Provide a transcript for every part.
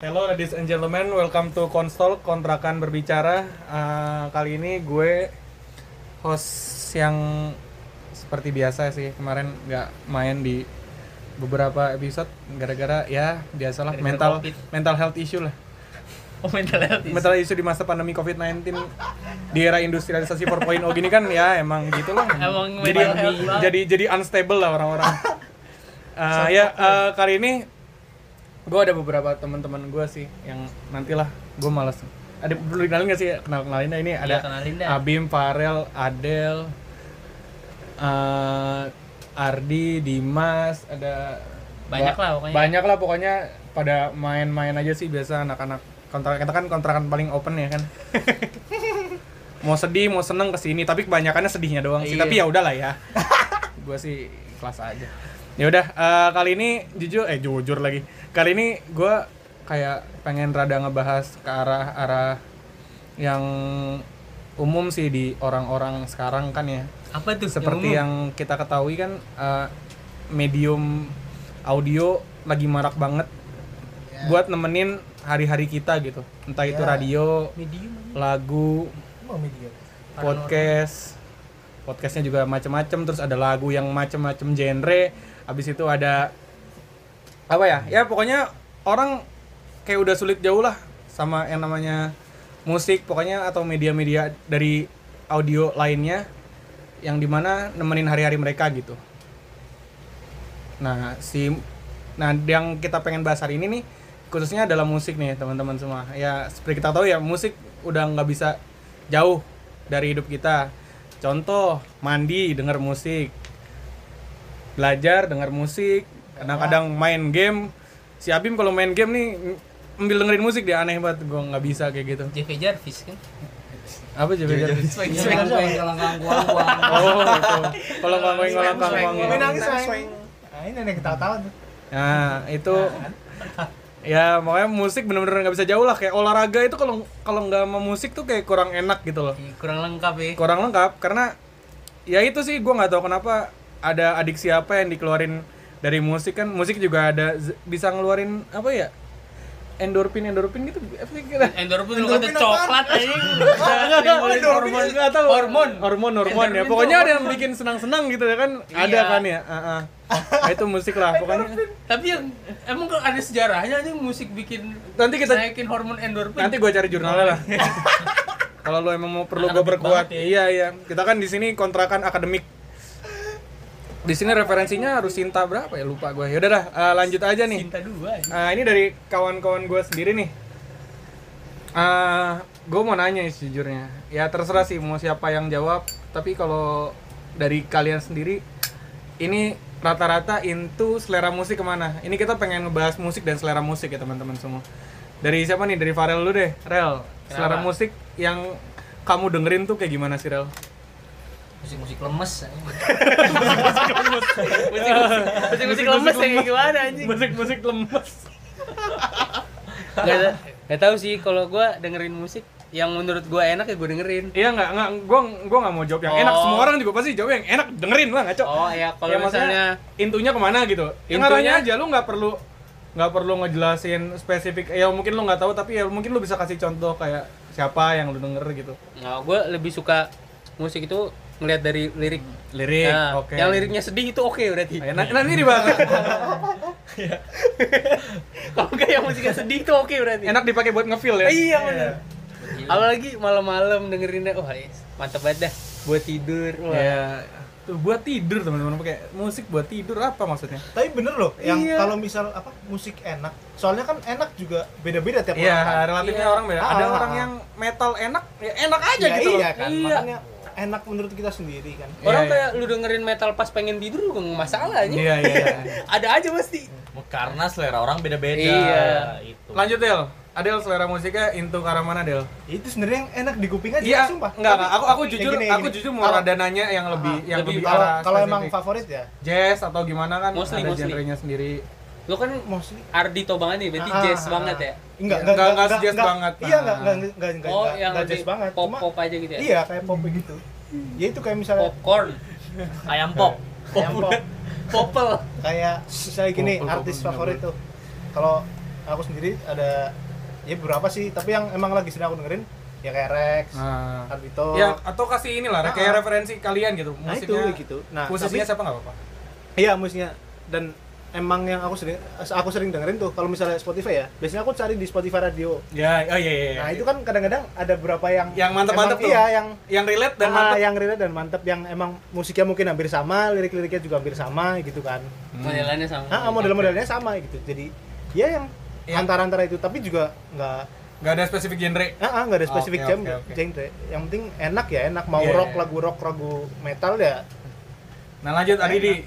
Hello ladies and gentlemen, welcome to Konsol Kontrakan Berbicara. Eh, kali ini gue host yang seperti biasa sih kemarin nggak main di beberapa episode gara-gara ya biasalah Gara-gara mental COVID. mental health issue lah. Oh mental health is- Mental issue di masa pandemi COVID-19 di era industrialisasi 4.0 gini kan ya emang gitu lah. Emang jadi jadi jadi unstable lah orang-orang. Eh, ya eh, kali ini gue ada beberapa teman-teman gue sih yang nantilah gue males ada perlu dikenalin gak sih kenal kenalinnya ini ada kenalin dah. Abim, Farel, Adel, eh, Ardi, Dimas, ada Banyak ba- lah pokoknya. Banyak lah pokoknya pada main-main aja sih biasa anak-anak kontrak kita kan kontrakan paling open ya kan. mau sedih, mau seneng ke sini, tapi kebanyakannya sedihnya doang sih. Iya. Tapi ya udahlah ya. gue sih kelas aja. Ya udah, eh, kali ini jujur eh jujur lagi. Kali ini gue kayak pengen rada ngebahas ke arah arah yang umum sih di orang-orang sekarang kan ya Apa tuh? seperti yang, kita ketahui kan eh, medium audio lagi marak banget buat nemenin hari-hari kita gitu entah itu Ya. radio medium. lagu media. podcast podcastnya juga macem-macem terus ada lagu yang macem-macem genre habis itu ada apa ya? Ya pokoknya orang kayak udah sulit jauh lah sama yang namanya musik pokoknya atau media-media dari audio lainnya yang di mana nemenin hari-hari mereka gitu. Nah si nah yang kita pengen bahas hari ini nih khususnya adalah musik nih teman-teman semua. Ya seperti kita tahu ya musik udah nggak bisa jauh dari hidup kita. Contoh mandi denger musik. Belajar denger musik kadang-kadang main game si Abim kalau main game nih ambil dengerin musik dia aneh banget gue nggak bisa kayak gitu JV Jarvis kan. apa coba Swing Iya, swing. kan, swing. oh itu kalau nggak main ngolang Swing, Gue nangis swing. Nah, ini yang ketawa-tawa tuh. Nah, itu ya makanya musik bener-bener nggak bisa jauh lah kayak olahraga itu kalau kalau nggak sama musik tuh kayak kurang enak gitu loh. Ih, Kurang lengkap ya. Kurang lengkap karena ya itu sih gua nggak tahu kenapa ada adiksi apa yang dikeluarin dari musik kan musik juga ada bisa ngeluarin apa ya endorfin endorfin gitu apa sih Endorfin lu kata coklat aja. Hormon. nggak tahu Hormon. hormon hormon ya pokoknya ada yang bikin senang-senang gitu ya kan ada Iya. kan ya Ah, ah. Nah, itu musik lah pokoknya Tapi yang emang ada sejarahnya aja musik bikin nanti kita naikin hormon endorfin. Nanti gue cari jurnalnya lah. Kalau lo emang mau perlu gue berkuat, ya. iya iya. Kita kan di sini kontrakan akademik. Di sini referensinya harus Sinta berapa ya lupa gue. Yaudah dah, eh, lanjut aja nih. Cinta dua. ya. Ah, ini dari kawan-kawan gue sendiri nih. Ah, gue mau nanya sih sejujurnya. Ya terserah sih mau siapa yang jawab. Tapi kalau dari kalian sendiri, ini rata-rata into selera musik ke mana? Ini kita pengen ngebahas musik dan selera musik ya teman-teman semua. Dari siapa nih? Dari Farel dulu deh. Rel, selera musik yang kamu dengerin tuh kayak gimana sih Rel? Musik-musik lemes. Musik musik lemes ya kayak gimana anjing? Musik-musik lemes. Gak, gak tau sih kalau gua dengerin musik yang menurut gua enak ya gua dengerin. Iya nggak nggak gue gue nggak mau jawab yang enak. Oh. Semua orang juga pasti jawab yang enak dengerin lah ngaco. Oh ya kalau ya, misalnya intunya ke mana gitu Intunya- intunya aja lu nggak perlu nggak perlu ngejelasin spesifik ya mungkin lu nggak tahu tapi ya mungkin lu bisa kasih contoh kayak siapa yang lu denger gitu Nah, gue lebih suka musik itu ngeliat dari lirik. lirik Nah, oke Yang liriknya sedih itu oke berarti. Ayo, nanti, nanti dibahas Kalau enggak yang musiknya sedih itu oke berarti. enak dipakai buat ngefeel ya Iya benar. Apalagi malam-malam dengerinnya, wah yes, mantap banget dah. Buat tidur. Wah. ya tuh buat tidur teman-teman pakai musik buat tidur apa maksudnya Tapi bener loh, yang Iya. kalau misal apa musik enak, soalnya kan enak juga beda-beda tiap Iya, orang. kan. relatifnya Iya. orang beda. Ada Ah. orang yang metal enak, ya enak aja Ya, gitu loh. iya kan, Iya. makanya enak menurut kita sendiri kan. Orang Iya, kayak lu dengerin metal pas pengen tidur juga nggak masalah aja. Iya, iya. iya. Ada aja pasti. karena selera orang beda-beda Iya. itu Lanjut Del. Adel selera musiknya into ke arah mana Del? Itu sebenarnya yang enak di kuping aja, Iya, sumpah. enggak, Tapi- enggak. Aku aku jujur, gini, aku gini. jujur mau rada nanya yang lebih Ah, yang lebih lebih, kalau arah kalau emang favorit ya jazz atau gimana kan Mostly, ada mostly. genrenya sendiri. Lu kan mostly Ardito banget nih, berarti Ah, jazz ah, banget ah. ya. Enggak, Enggak, enggak, enggak jazz banget. Iya, Nah. enggak, enggak, enggak, enggak, Oh, enggak, yang enggak jazz lebih banget. Cuma- pop-pop aja gitu ya. Iya, kayak pop gitu. Ya itu kayak misalnya Popcorn, ayam pop kayak pop, popel. kayak misalnya gini Popol, artis popol, favorit tuh. Kalau aku sendiri ada ya beberapa sih tapi yang emang lagi sering aku dengerin ya kayak Rex Nah. Ardito Ya, atau kasih inilah Ah, kayak ah. referensi kalian gitu. nah itu Musiknya gitu nah khususnya tapi- siapa nggak apa-apa. Iya musiknya dan emang yang aku sering aku sering dengerin tuh kalau misalnya Spotify ya biasanya aku cari di Spotify radio Ya, oh iya iya. iya. nah itu kan kadang-kadang ada beberapa yang Yang mantep-mantep emang- tuh. iya yang yang relate dan ah, mantep. yang relate dan mantep yang emang musiknya mungkin hampir sama lirik-liriknya juga hampir sama gitu kan Modelannya sama. ah model-modelnya sama gitu jadi ya yang Ya. antara-antara itu tapi juga nggak Nggak ada spesifik genre. ah ah, nggak ada spesifik jam oke, oke. genre yang penting enak ya enak mau Iya, rock iya. lagu rock lagu metal ya Nah, lanjut Adidi.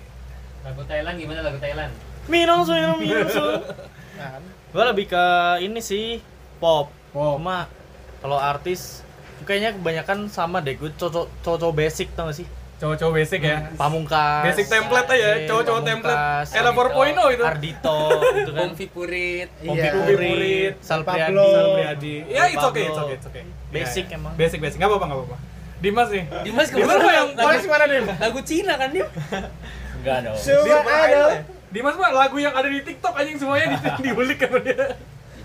Lagu Thailand gimana lagu Thailand? Minong su, minong minong su. nah, kan? Gue lebih ke ini sih pop. Pop. Cuma kalau artis kayaknya kebanyakan sama deh. Gue cocok cocok basic tau gak sih? Cowok-cowok basic ya. Pamungkas. Basic template aja, Eh, cowok-cowok Pamungkas, template. Era 4.0 itu. Ardito gitu kan. Pompi Purit. Pompi Iya. Purit, Sal Pablo. Priadi. Priadi. Ya, it's okay, it's okay, it's okay. Basic Ya, ya. emang. Basic, basic. Nggak apa-apa, nggak apa-apa. Dimas nih. Dimas Dimas ke mana? mah yang mana, Dim? Lagu Cina kan dia? Enggak dong. Coba ada Dimas mah lagu yang ada di TikTok anjing semuanya di diulik sama dia.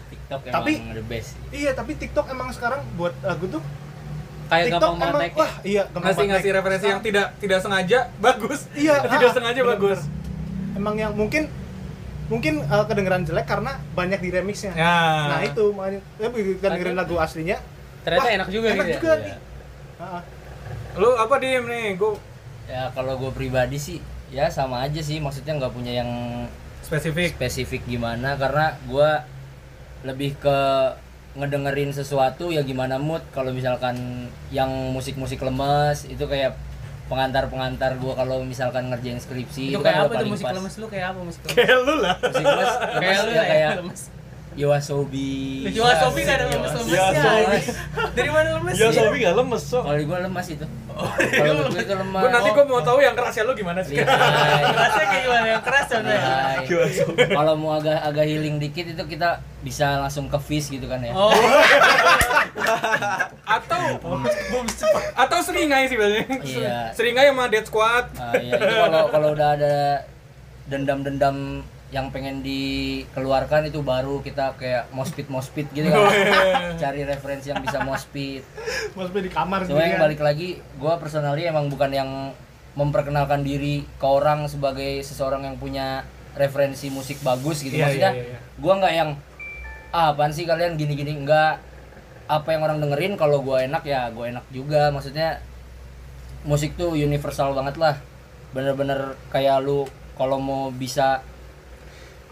TikTok emang Tapi- the best. iya tapi TikTok emang sekarang buat lagu tuh Kayak TikTok gampang emang banget wah iya gampang Ngasih banget ngasih naik. referensi yang tidak tidak sengaja bagus. Iya, tidak ah, sengaja bener, bagus. emang yang mungkin mungkin uh, kedengeran jelek karena banyak di remixnya Ya. nah itu makanya ya begitu kita dengerin lagu aslinya Ternyata wah, enak juga enak gitu ya? juga Iya. nih Ah, Lu apa diem nih? Gue Ya kalau gue pribadi sih ya sama aja sih maksudnya nggak punya yang spesifik. spesifik gimana karena gua lebih ke ngedengerin sesuatu ya gimana mood kalau misalkan yang musik-musik lemes itu kayak pengantar-pengantar gua kalau misalkan ngerjain skripsi Itu kan kayak udah apa tuh paling musik pas. lemes lu kayak apa musik lemes? Kayak lu lah. musik lemes, lemes Kayak lu ya lah ya, kayak lemes. Yoasobi Jual Sofi gak ada lemes-lemesnya. Yoasobi. Dari mana lemes? Ya Sobi gak lemes so. kalau gua lemas itu kalau menurut gua itu lemas Gue nanti gue mau tahu yang kerasnya lu gimana sih. Lihai. Kerasnya kayak gimana yang keras contohnya? Lihai. kalau mau agak agak healing dikit itu kita bisa langsung ke fish gitu kan ya Oh, atau atau seringai sih biasanya. Iya. Seringai sama Dead Squad. Ah, iya, itu kalau kalau udah ada dendam-dendam yang pengen dikeluarkan itu baru kita kayak mospit mospit gitu kan. Cari referensi yang bisa mospit. Maksudnya di kamar cuma yang balik lagi gue personally emang bukan yang memperkenalkan diri ke orang sebagai seseorang yang punya referensi musik bagus gitu. Iya, maksudnya iya, iya. gue nggak yang ah, apaan sih kalian? Gini-gini. Enggak apa yang orang dengerin kalau gue enak ya gue enak juga. Maksudnya musik tuh universal banget lah. Bener-bener kayak lu kalau mau bisa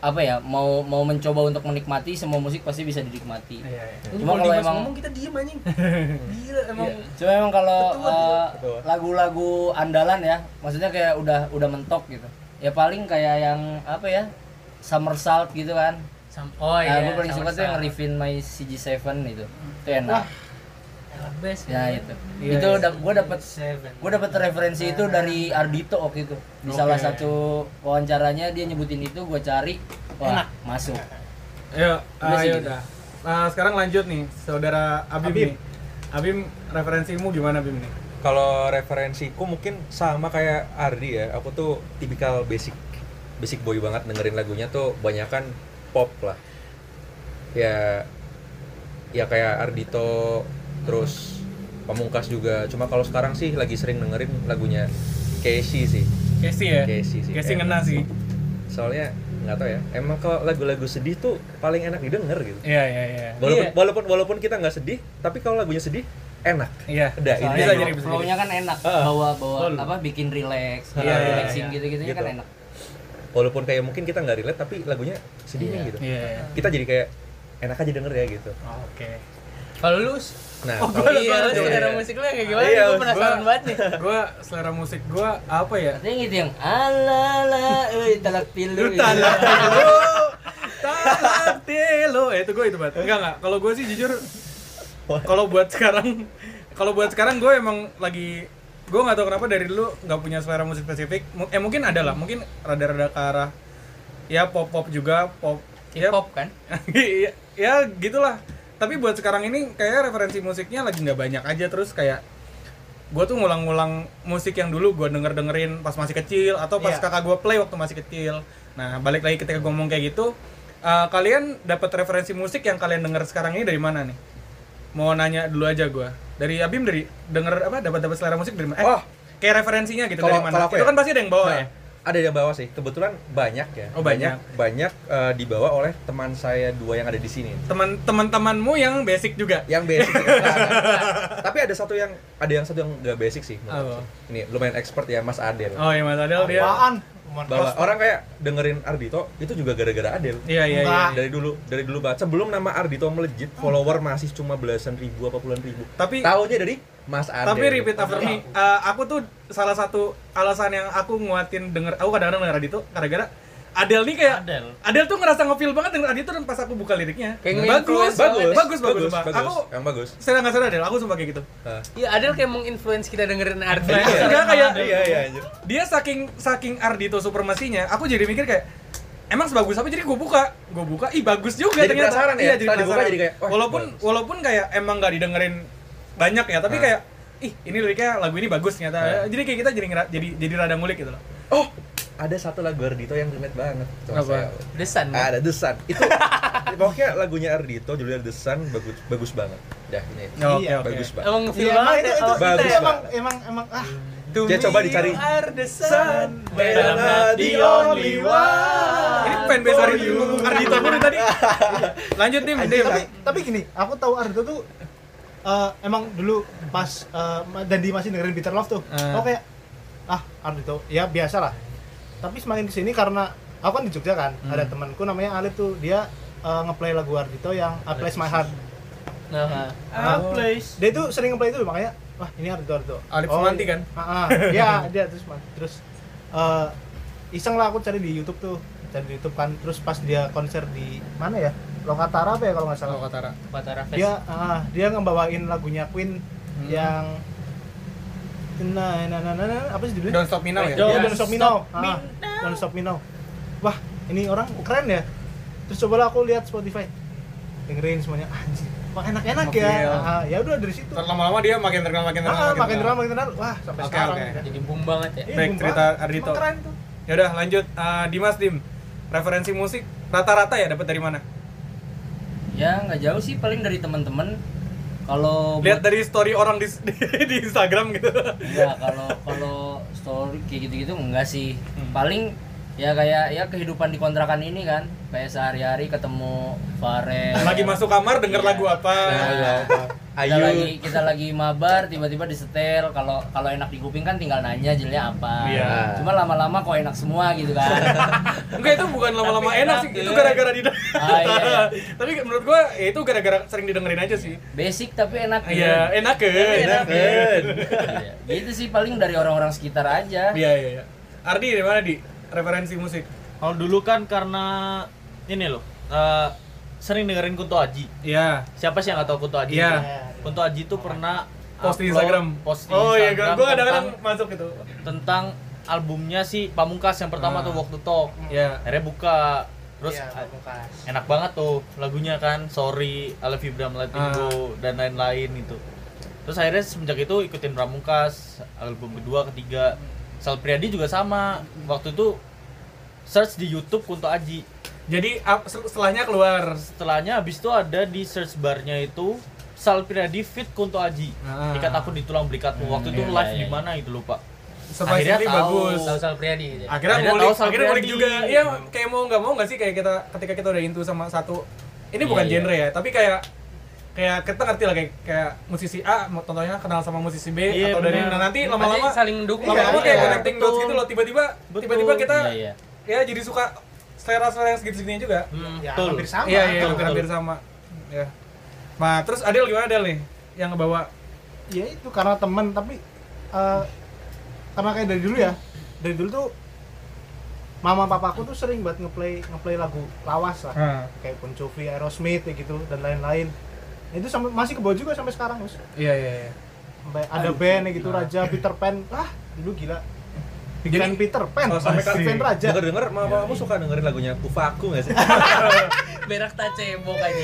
apa ya mau mau mencoba untuk menikmati semua musik pasti bisa dinikmati Iya, iya. Cuma kalau emang- ngomong kita diem anjing. Gila emang. Cuma emang kalau uh, lagu-lagu andalan ya, maksudnya kayak udah udah mentok gitu. Ya paling kayak yang apa ya? Somersault gitu kan. Sam- Oh nah, iya. gue paling suka tuh yang. Revin My CG7 itu. Itu enak. Enak best. Ya itu. Iya, itu iya. udah gue dapet gue dapet referensi itu dari Ardito waktu itu. Di Oke. salah satu wawancaranya dia nyebutin itu, gue cari, wah masuk. Ayo, Udah ayo gitu. udah. Nah, sekarang lanjut nih, saudara Abim, Abim. nih. Abim, referensimu gimana Abim nih? Kalau referensiku mungkin sama kayak Ardi ya. Aku tuh tipikal basic basic boy banget dengerin lagunya tuh banyakan pop lah. Ya ya kayak Ardito terus Pamungkas juga. Cuma kalau sekarang sih lagi sering dengerin lagunya Casey sih. Casey ya? Casey sih. Casey ngena sih. Soalnya nggak tahu ya. Emang kalau lagu-lagu sedih tuh paling enak didengar gitu. Iya, iya, iya. Walaupun Iya. walaupun walaupun kita nggak sedih, tapi kalau lagunya sedih enak. Iya. Udah, ini aja. jadi, flow-nya kan enak, Ah. bawa bawa Betul. apa bikin relax, Iya, iya, relaxing iya. gitu-gitu Gitu. kan enak. Walaupun kayak mungkin kita nggak relate tapi lagunya sedihnya Iya. gitu. Iya, iya. Kita jadi kayak enak aja denger ya gitu. Oke. Kalau lu Nah, Oh, gua- iya, iya, selera iya. musik lu yang kayak gimana? Iya, Gue penasaran gua- banget nih. Gua selera musik gua apa ya? Katanya gitu yang alala, euy talak pilu. Talak telo, talak telo. Eh itu gue itu banget. Enggak enggak. Kalau gue sih jujur, kalau buat sekarang, kalau buat sekarang gue emang lagi, gue nggak tahu kenapa dari dulu nggak punya selera musik spesifik. Eh mungkin ada lah, mungkin rada-rada ke arah ya pop pop juga pop. Ya, Hip hop kan? ya, ya gitulah. Tapi buat sekarang ini kayak referensi musiknya lagi nggak banyak aja terus kayak gue tuh ngulang-ngulang musik yang dulu gue denger dengerin pas masih kecil atau pas Iya. kakak gue play waktu masih kecil. Nah balik lagi ketika gue ngomong kayak gitu, Eh, kalian dapat referensi musik yang kalian dengar sekarang ini dari mana nih? Mau nanya dulu aja gua. Dari Abim dari denger apa dapat dapat selera musik dari mana? Eh, Oh. kayak referensinya gitu Kalau- dari mana? Itu ya? kan pasti ada yang bawa Nah, ya. Ada yang bawa sih. Kebetulan banyak ya. Oh, banyak. Banyak eh, dibawa oleh teman saya dua yang ada di sini. Teman teman-temanmu yang basic juga. Yang basic. Nah, nah, Tapi ada satu yang ada yang satu yang gak basic sih. aku. Ini lumayan expert ya Mas Adel. Oh iya Mas Adel dia. Apaan? Bahwa orang kayak dengerin Ardito itu juga gara-gara Adel. Iya iya iya. Dari dulu dari dulu banget. Sebelum nama Ardito melejit, follower masih cuma belasan ribu apa puluhan ribu. Tapi Tahunya dari Mas Adel. tapi repeat after me. Eh, aku tuh salah satu alasan yang aku nguatin denger aku kadang-kadang denger Adito gara-gara Adel nih kayak Adel. Adel tuh ngerasa ngefeel banget denger Adito dan pas aku buka liriknya. Kayak bagus, bagus, banget. bagus, bagus, bagus, bagus, Aku yang bagus. saya nggak sadar Adel, aku sumpah kayak gitu. Iya, Adel kayak menginfluence kita dengerin Ardi. Nah, enggak kayak iya iya anjir. dia saking saking Ardito supremasinya, aku jadi mikir kayak emang sebagus apa jadi gue buka gue buka ih bagus juga Jadi ternyata penasaran ya? iya jadi penasaran jadi kayak, walaupun bagus. walaupun kayak emang nggak didengerin banyak ya tapi Nah. kayak ih ini liriknya lagu ini bagus ternyata Nah. jadi kayak kita jadi jadi jadi rada ngulik gitu loh Oh, ada satu lagu Ardito yang relate banget sama Apa? saya. Desan. kan? Ada The Sun. Itu pokoknya lagunya Ardito judulnya The Sun bagus bagus banget. Dah ini. oke Iya, oke Bagus banget. Emang feel banget itu, ya itu, Bagus, kita ya. emang, emang, emang, ah. To Dia coba dicari. you are the sun, but but I'm not the only one. ini fanbase Ardito Ardito mulu tadi lanjut Dim tapi, tapi gini, aku tahu Ardito tuh eh, emang dulu pas eh, dan di masih dengerin Bitter Love tuh, Eh. aku kayak ah Ardito, ya biasa lah. Tapi semakin ke sini karena aku kan di Jogja kan, ada temanku namanya Alif tuh, dia eh, ngeplay lagu Ardito yang I Place My Heart. Nah, Ah, place. Dia tuh sering ngeplay itu makanya, wah ini Ardito Ardito. Alif Sumanti iya. kan? Ah, ah. Iya, dia terus terus eh, iseng lah aku cari di YouTube tuh, cari di YouTube kan, terus pas dia konser di mana ya? Lokatara apa ya kalau nggak salah? kalau kata Ra. Patara Fest. dia ah, dia ngebawain lagunya Queen Hmm. yang nah, nah, nah, nah, nah, apa sih judulnya? Don't Stop Me Now ya Iya, Don't Don't Stop Me Now. Ah, Don't Stop Me Now. Wah, ini orang keren ya. Terus cobalah aku lihat Spotify. Dengerin semuanya. Anjir, wah enak-enak ya. Ah, ya udah dari situ. Lama-lama dia makin terkenal makin terkenal Ah, makin drama makin terkenal. Wah, sampai Oke, sekarang. oke. ya. Jadi boom banget ya. Iya, Baik, boom cerita banget. Ardito. Keren tuh. ya udah lanjut Eh, Dimas Dim referensi musik rata-rata ya dapat dari mana Ya nggak jauh sih paling dari teman-teman. Kalau lihat buat- dari story orang di, di Instagram gitu Enggak, kalau kalau story kayak gitu-gitu enggak sih. Hmm. Paling ya kayak ya kehidupan di kontrakan ini kan. Kayak sehari-hari ketemu Farel. lagi masuk kamar denger Iya. lagu apa Kita Ayu. lagi kita lagi mabar tiba-tiba disetel kalau kalau enak di kuping kan tinggal nanya jilnya apa. Iya. Cuma lama-lama kok enak semua gitu kan. enggak itu bukan lama-lama enak enak sih itu gara-gara di Ah, iya, iya. tapi menurut gua ya itu gara-gara sering didengerin aja sih Basic tapi enak. iya enak kan enak, kan. Gitu sih paling dari orang-orang sekitar aja. iya iya iya Ardi dari mana di referensi musik Kalau dulu kan karena ini loh, eh, sering dengerin Kunto Aji. iya Siapa sih yang nggak tahu Kunto Aji? Iya. Kunto Aji tuh pernah post di Instagram Post di oh iya Instagram gua kadang-kadang masuk itu tentang albumnya si Pamungkas yang pertama Ah. tuh Walk the Talk. iya Akhirnya buka terus Iya, Pamungkas. enak banget tuh lagunya kan Sorry, I Love You Bram Let Me Ah. Go dan lain-lain itu. Terus akhirnya semenjak itu ikutin Pamungkas, album kedua, ketiga. Sal Priadi juga sama. Waktu itu search di YouTube Kunto Aji. Jadi setelahnya keluar Setelahnya habis itu ada di search barnya itu Sal Priadi fit Kunto Aji. Ah. Ikat aku di tulang berikatmu. Waktu itu iya, live iya, di iya. mana itu lupa. surprisingly Akhirnya tahu. bagus Tahu Sal Priadi akhirnya Akhirnya ngulik tahu Sal akhirnya ngulik Priadi. juga iya kayak mau nggak mau nggak sih kayak kita ketika kita udah into sama satu ini Iya, bukan iya. genre ya tapi kayak kayak kita ngerti lah kayak kayak musisi A mau contohnya kenal sama musisi B Iya, atau dari nah, nanti lama-lama saling mendukung. lama-lama Iya, kayak iya. connecting dots gitu loh tiba-tiba tiba-tiba kita Iya, iya. ya jadi suka selera-selera yang segitu-segitunya juga? Hmm, Ya, betul. hampir sama. iya iya betul, hampir-hampir sama. Ya. Nah terus Adel gimana Adel nih? Yang ngebawa? Ya itu karena temen tapi eh, karena kayak dari dulu ya. Dari dulu tuh mama papaku tuh sering buat ngeplay ngeplay lagu lawas lah. Ah. kayak Bon Jovi, Aerosmith gitu dan lain-lain. Itu sampai masih kebawa juga sampai sekarang Gus. iya iya iya. Sampai ada band kayak gitu Raja Peter Pan. Ah dulu gila Fan Peter Pan Oh, sampai Fan Raja Denger denger, mama kamu suka dengerin lagunya Ufaku gak sih? Berak tak cebok aja.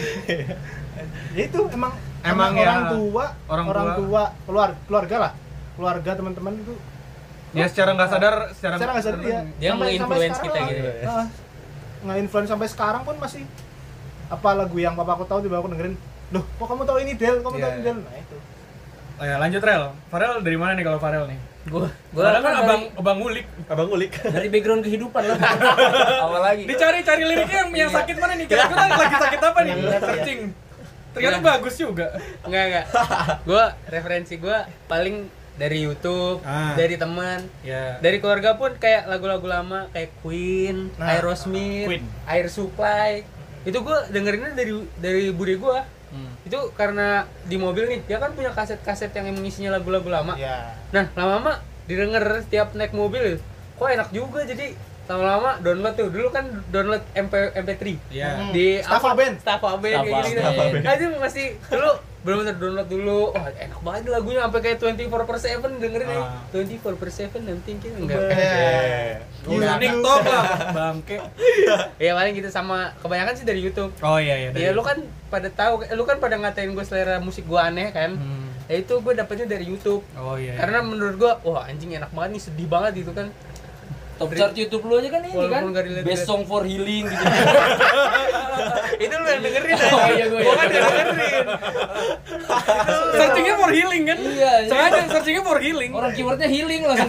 ya itu emang Emang emang ya, orang tua orang orang, tua. tua, keluar keluarga lah keluarga teman-teman itu ya secara nggak sadar secara nggak sadar dia Dia sampai- sampai menginfluence sekarang kita lah. gitu. Ah. nge-influence sampai sekarang pun masih apa lagu yang papa aku tahu tiba aku dengerin loh kok kamu tahu ini Del kamu tahu Iya. ini Del nah itu Oh ya, lanjut Rel. Farel dari mana nih kalau Farel nih? Gua gua Farel kan dari- abang abang ngulik. Abang ngulik. dari background kehidupan lah. Awal lagi. Dicari-cari liriknya yang, yang sakit mana nih? Kira-kira lagi sakit apa nih? Yang berat ya. Searching. Ternyata Iya. bagus juga. Enggak enggak. Gua referensi gua paling dari YouTube, Ah. dari teman, Ya. dari keluarga pun kayak lagu-lagu lama kayak Queen, Nah, Aerosmith, Queen. Air Supply. Itu gua dengerinnya dari dari bude gua. Hmm. Itu karena di mobil nih, dia kan punya kaset-kaset yang emang isinya lagu-lagu lama. ya Nah, lama-lama didengar setiap naik mobil, kok enak juga jadi lama-lama download tuh. Dulu kan download MP MP3 Iya. Hmm. di Staffa apa? Band. Staffa Band kayak gini. Itu masih dulu belum bener download dulu. Wah, enak banget lagunya sampai kayak 24 per 7 dengerin ya. Ah. 24 per 7 I'm thinking enggak. Unik toh lah, bangke. ya paling gitu sama kebanyakan sih dari YouTube. Oh iya iya. Ya lu kan pada tahu, lu kan pada ngatain gue selera musik gue aneh kan. Hmm. Ya itu gue dapetnya dari YouTube. Oh iya. iya. Karena menurut gua, wah anjing enak banget nih, sedih banget gitu kan. Top chart YouTube lu aja kan ini Walaupun kan. Best song for healing gitu. itu lu yang dengerin Oh, aja. iya, gua Gua iya. kan yang dengerin. searchingnya for healing kan? Iya, iya. Sengaja searchingnya for healing. Orang keywordnya healing langsung.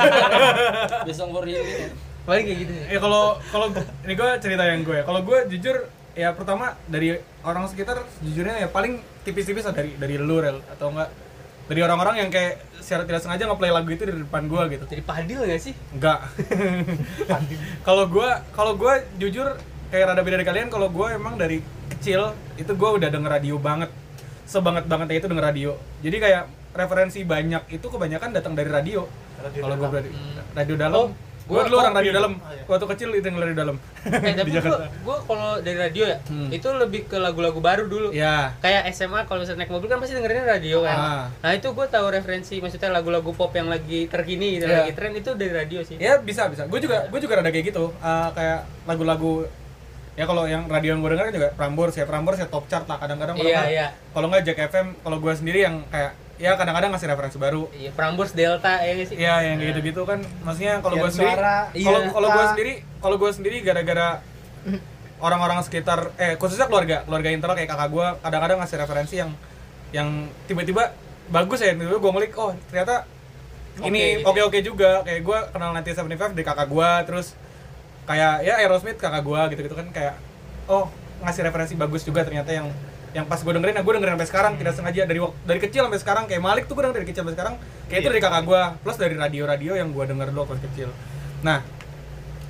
Best song for healing. Paling kayak gitu. Ya kalau kalau ini gue cerita yang gue ya. Kalau gue jujur ya pertama dari orang sekitar jujurnya ya paling tipis-tipis lah dari dari lu rel atau enggak dari orang-orang yang kayak secara tidak sengaja nge-play lagu itu di depan gue gitu. Jadi padil gak sih? Enggak. kalau gua kalau gua jujur kayak rada beda dari kalian kalau gua emang dari kecil itu gua udah denger radio banget. Sebanget bangetnya itu denger radio. Jadi kayak referensi banyak itu kebanyakan datang dari radio. Radio Kalau gua dalam. berarti radio dalam. Oh, gua gua dulu orang radio dalam. Oh, iya. Waktu kecil itu denger radio dalam. Eh, tapi gua kalau dari radio ya, Hmm. itu lebih ke lagu-lagu baru dulu. Ya. Kayak SMA kalau misalnya naik mobil kan pasti dengerinnya radio kan. Ah. Nah, itu gua tahu referensi maksudnya lagu-lagu pop yang lagi terkini gitu, lagi tren itu dari radio sih. Ya bisa bisa. Gue juga gue juga rada kayak gitu. Eh, kayak lagu-lagu ya kalau yang radio yang gue denger kan juga Prambors ya Prambors ya top chart lah kadang-kadang kalau nggak- iya. kalau nggak Jack FM kalau gue sendiri yang kayak ya kadang-kadang ngasih referensi baru Iya, Prambors Delta ya sih? Iya yang kayak gitu-gitu kan maksudnya kalau gue sendiri suara, kalau iya. kalau gue sendiri kalau gue sendiri gara-gara orang-orang sekitar eh khususnya keluarga keluarga internal kayak kakak gue kadang-kadang ngasih referensi yang yang tiba-tiba bagus ya tiba-tiba gue ngulik oh ternyata ini Oke, gitu. oke oke juga kayak gue kenal nanti 75 dari kakak gue terus kayak ya Aerosmith kakak gue gitu gitu kan kayak oh ngasih referensi bagus juga ternyata yang yang pas gue dengerin, nah gue dengerin sampai sekarang tidak sengaja dari dari kecil sampai sekarang kayak Malik tuh gue denger dari kecil sampai sekarang kayak itu dari kakak gue plus dari radio-radio yang gue denger dulu pas kecil. Nah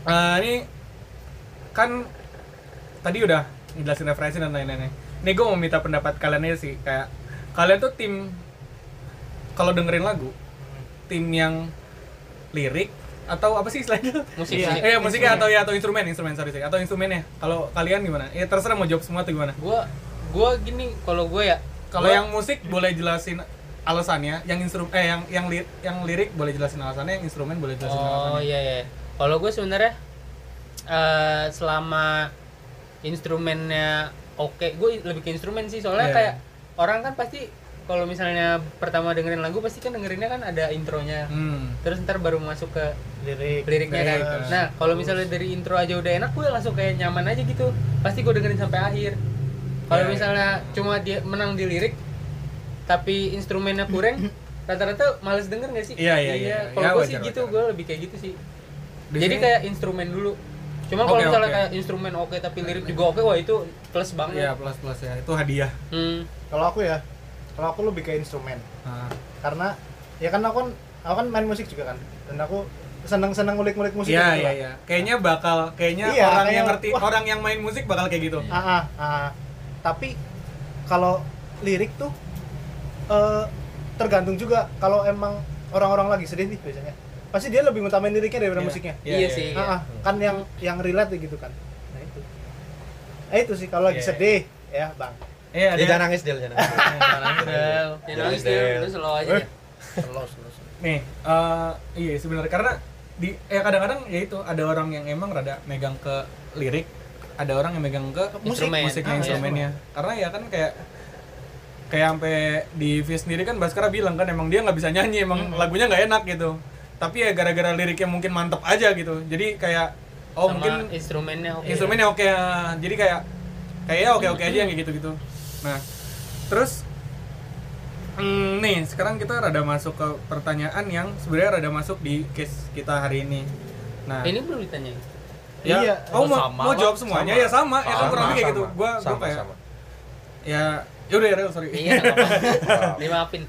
eh, ini kan tadi udah ngejelasin referensi dan lain-lainnya. Ini gue mau minta pendapat kalian aja sih kayak kalian tuh tim kalau dengerin lagu tim yang lirik atau apa sih istilahnya? Musik, Iya. musik. Eh, musiknya atau ya atau instrumen, instrumen sorry, sorry. atau instrumennya. Kalau kalian gimana? Ya terserah mau jawab semua atau gimana. Gua gua gini, kalau gua ya Kalau yang musik boleh jelasin alasannya, yang instrum eh yang yang li- yang lirik boleh jelasin alasannya, yang instrumen boleh jelasin Oh alasannya. iya iya. Kalau gue sebenarnya eh selama instrumennya oke, gue lebih ke instrumen sih soalnya Iya. kayak orang kan pasti kalau misalnya pertama dengerin lagu pasti kan dengerinnya kan ada intronya. Hmm. Terus ntar baru masuk ke lirik liriknya kan. Nah, kalau misalnya dari intro aja udah enak, gue langsung kayak nyaman aja gitu. Pasti gue dengerin sampai akhir. Kalau Iya, iya. misalnya cuma dia menang di lirik, tapi instrumennya kurang, rata-rata males denger gak sih? Iya, iya, iya. Kalau Ya, wajar, sih gitu, gue lebih kayak gitu sih. Di Jadi sini- kayak instrumen dulu. Cuma kalau Oke, misalnya oke. kayak instrumen oke tapi lirik juga oke, wah itu plus banget. Iya, plus plus ya. Itu hadiah. Hmm. kalau aku ya kalau aku lebih ke instrumen Nah, karena ya kan aku kan aku kan main musik juga kan dan aku seneng-seneng ngulik-ngulik musik Iya, gitu iya, iya. Kayaknya bakal kayaknya Iya, orang kayak, yang ngerti wah. orang yang main musik bakal kayak gitu. Ah, ah, ah. Tapi kalau lirik tuh eh, tergantung juga kalau emang orang-orang lagi sedih nih biasanya pasti dia lebih ngutamain liriknya daripada Iya. musiknya Iya, Iya, iya, sih. iya. Ah, ah. kan yang yang relate gitu kan nah itu nah itu sih kalau lagi Iya. sedih ya bang Iya, ada. Dia jangan nangis, Del, jangan nangis. Del, ya nangis Del, lu slow aja. ya. Slow, slow, slow. Nih, eh iya sebenarnya karena di ya kadang-kadang ya itu ada orang yang emang rada megang ke lirik, ada orang yang megang ke Musik. Instrumen. musiknya Ah, instrumennya. Karena ya kan kayak kayak sampai di V sendiri kan Baskara bilang kan emang dia nggak bisa nyanyi, emang lagunya nggak enak gitu. Tapi ya gara-gara liriknya mungkin mantep aja gitu. Jadi kayak Oh, sama mungkin instrumennya oke instrumennya oke ya. jadi kayak kayaknya oke oke aja yang kayak gitu gitu nah terus hmm, nih sekarang kita rada masuk ke pertanyaan yang sebenarnya rada masuk di case kita hari ini nah ini belum ditanya ya Iya. oh, Oh, mau, sama mau jawab semuanya Sama. ya sama, ya kan kurang lebih kayak gitu sama. gua gua sama kayak sama ya ya udah ya Rel, sorry iya dimaafin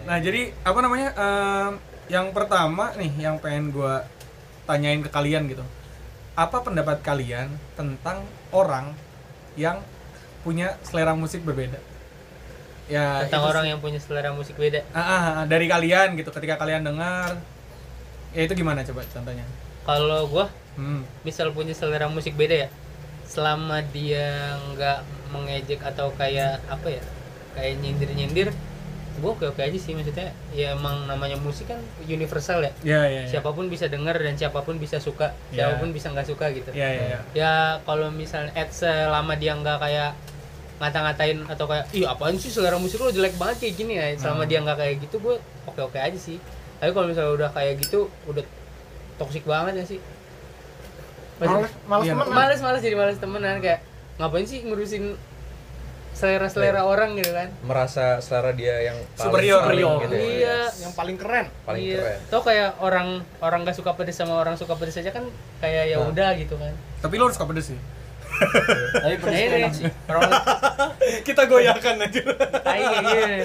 Nah, jadi apa namanya? em, yang pertama nih yang pengen gua tanyain ke kalian gitu. Apa pendapat kalian tentang orang yang punya selera musik berbeda? Ya, tentang orang sih. yang punya selera musik beda Ah, ah, ah, dari kalian gitu ketika kalian dengar ya itu gimana coba contohnya? kalau gua Hmm. misal punya selera musik beda ya selama dia nggak mengejek atau kayak apa ya kayak nyindir nyindir gua oke oke aja sih maksudnya ya emang namanya musik kan universal ya Ya, ya, ya. siapa pun bisa dengar dan siapa pun bisa suka Ya. siapa pun bisa nggak suka gitu Ya, ya, ya. ya kalau misalnya Ed selama dia nggak kayak ngata-ngatain atau kayak ih apaan sih selera musik lo jelek banget kayak gini ya selama Hmm. dia nggak kayak gitu gue oke oke aja sih tapi kalau misalnya udah kayak gitu udah toksik banget ya sih Males, males Iya. temen. males males jadi males temenan kayak ngapain sih ngurusin selera selera orang gitu kan merasa selera dia yang paling Superior. gitu ya. iya Yang paling keren. paling iya. keren tau kayak orang orang gak suka pedes sama orang suka pedes aja kan kayak ya Nah. udah gitu kan Tapi lo harus suka pedes sih. Tapi pedes Nah, tuh enak sih. orang Kita goyahkan aja. tai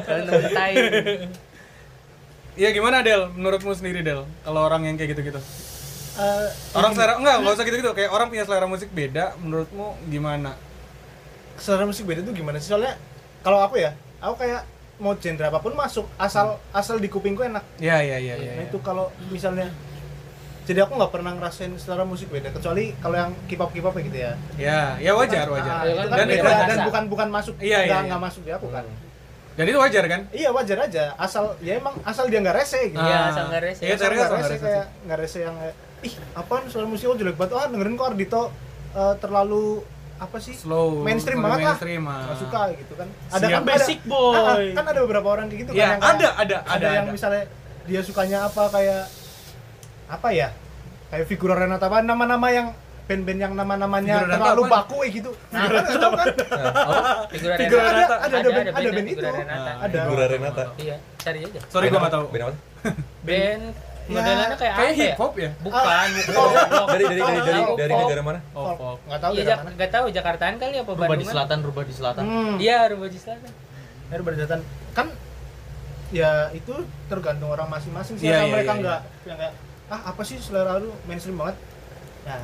kalau nemu tai Iya gimana Del? Menurutmu sendiri Del? Kalau orang yang kayak gitu-gitu. Eh, Orang selera enggak, enggak usah gitu-gitu. Kayak orang punya selera musik beda, menurutmu gimana? selera musik beda tuh gimana sih? Soalnya kalau aku ya, aku kayak mau genre apa pun masuk asal asal di kupingku enak. Iya, iya, iya, iya. nah iya. itu kalau misalnya jadi aku nggak pernah ngerasain selera musik beda kecuali kalau yang K-pop K-pop ya gitu ya. Ya, ya wajar, wajar. Ah, Iya itu kan Dan beda itu dan rasa. bukan bukan masuk Iya, iya, nggak iya. nggak masuk di aku kan. dan itu wajar kan? Iya wajar aja asal ya emang asal dia nggak rese gitu. Iya, Ah. asal nggak rese. Iya, asal nggak asal rese nggak rese kayak nggak rese yang ih apaan suara musik oh jelek banget ah dengerin kok Ardito eh, terlalu apa sih Slow. mainstream banget lah mainstream, ah. nggak suka gitu kan ada Siap. kan Basic ada, boy. Ah, ah, kan ada beberapa orang kayak gitu Iya, kan yang kayak- ada, ada, ada, ada, yang ada. misalnya dia sukanya apa kayak apa ya kayak Figura Renata apa nama-nama yang band-band yang nama-namanya Figura Renata terlalu apa? baku kayak gitu nah kan nggak tahu kan figura Figura Renata. Renata. ada ada ada band ada band itu Figura Renata. Ah, ada Figura Renata iya cari aja Sorry gua enggak tahu. Band apa? band Ya, modelannya kayak Kayak apa ya hip hop ya? bukan Ah. bukan dari dari dari dari dari negara mana Oh, Folk. folk. nggak tahu iya dari Jak- mana nggak tahu Jakartaan kali apa Rubah di selatan, rubah di selatan. hmm. iya Rubah di selatan Air berdatan kan ya itu tergantung orang masing-masing sih Iya, Asal iya, mereka iya, nggak yang kayak ah apa sih selera lu mainstream banget nah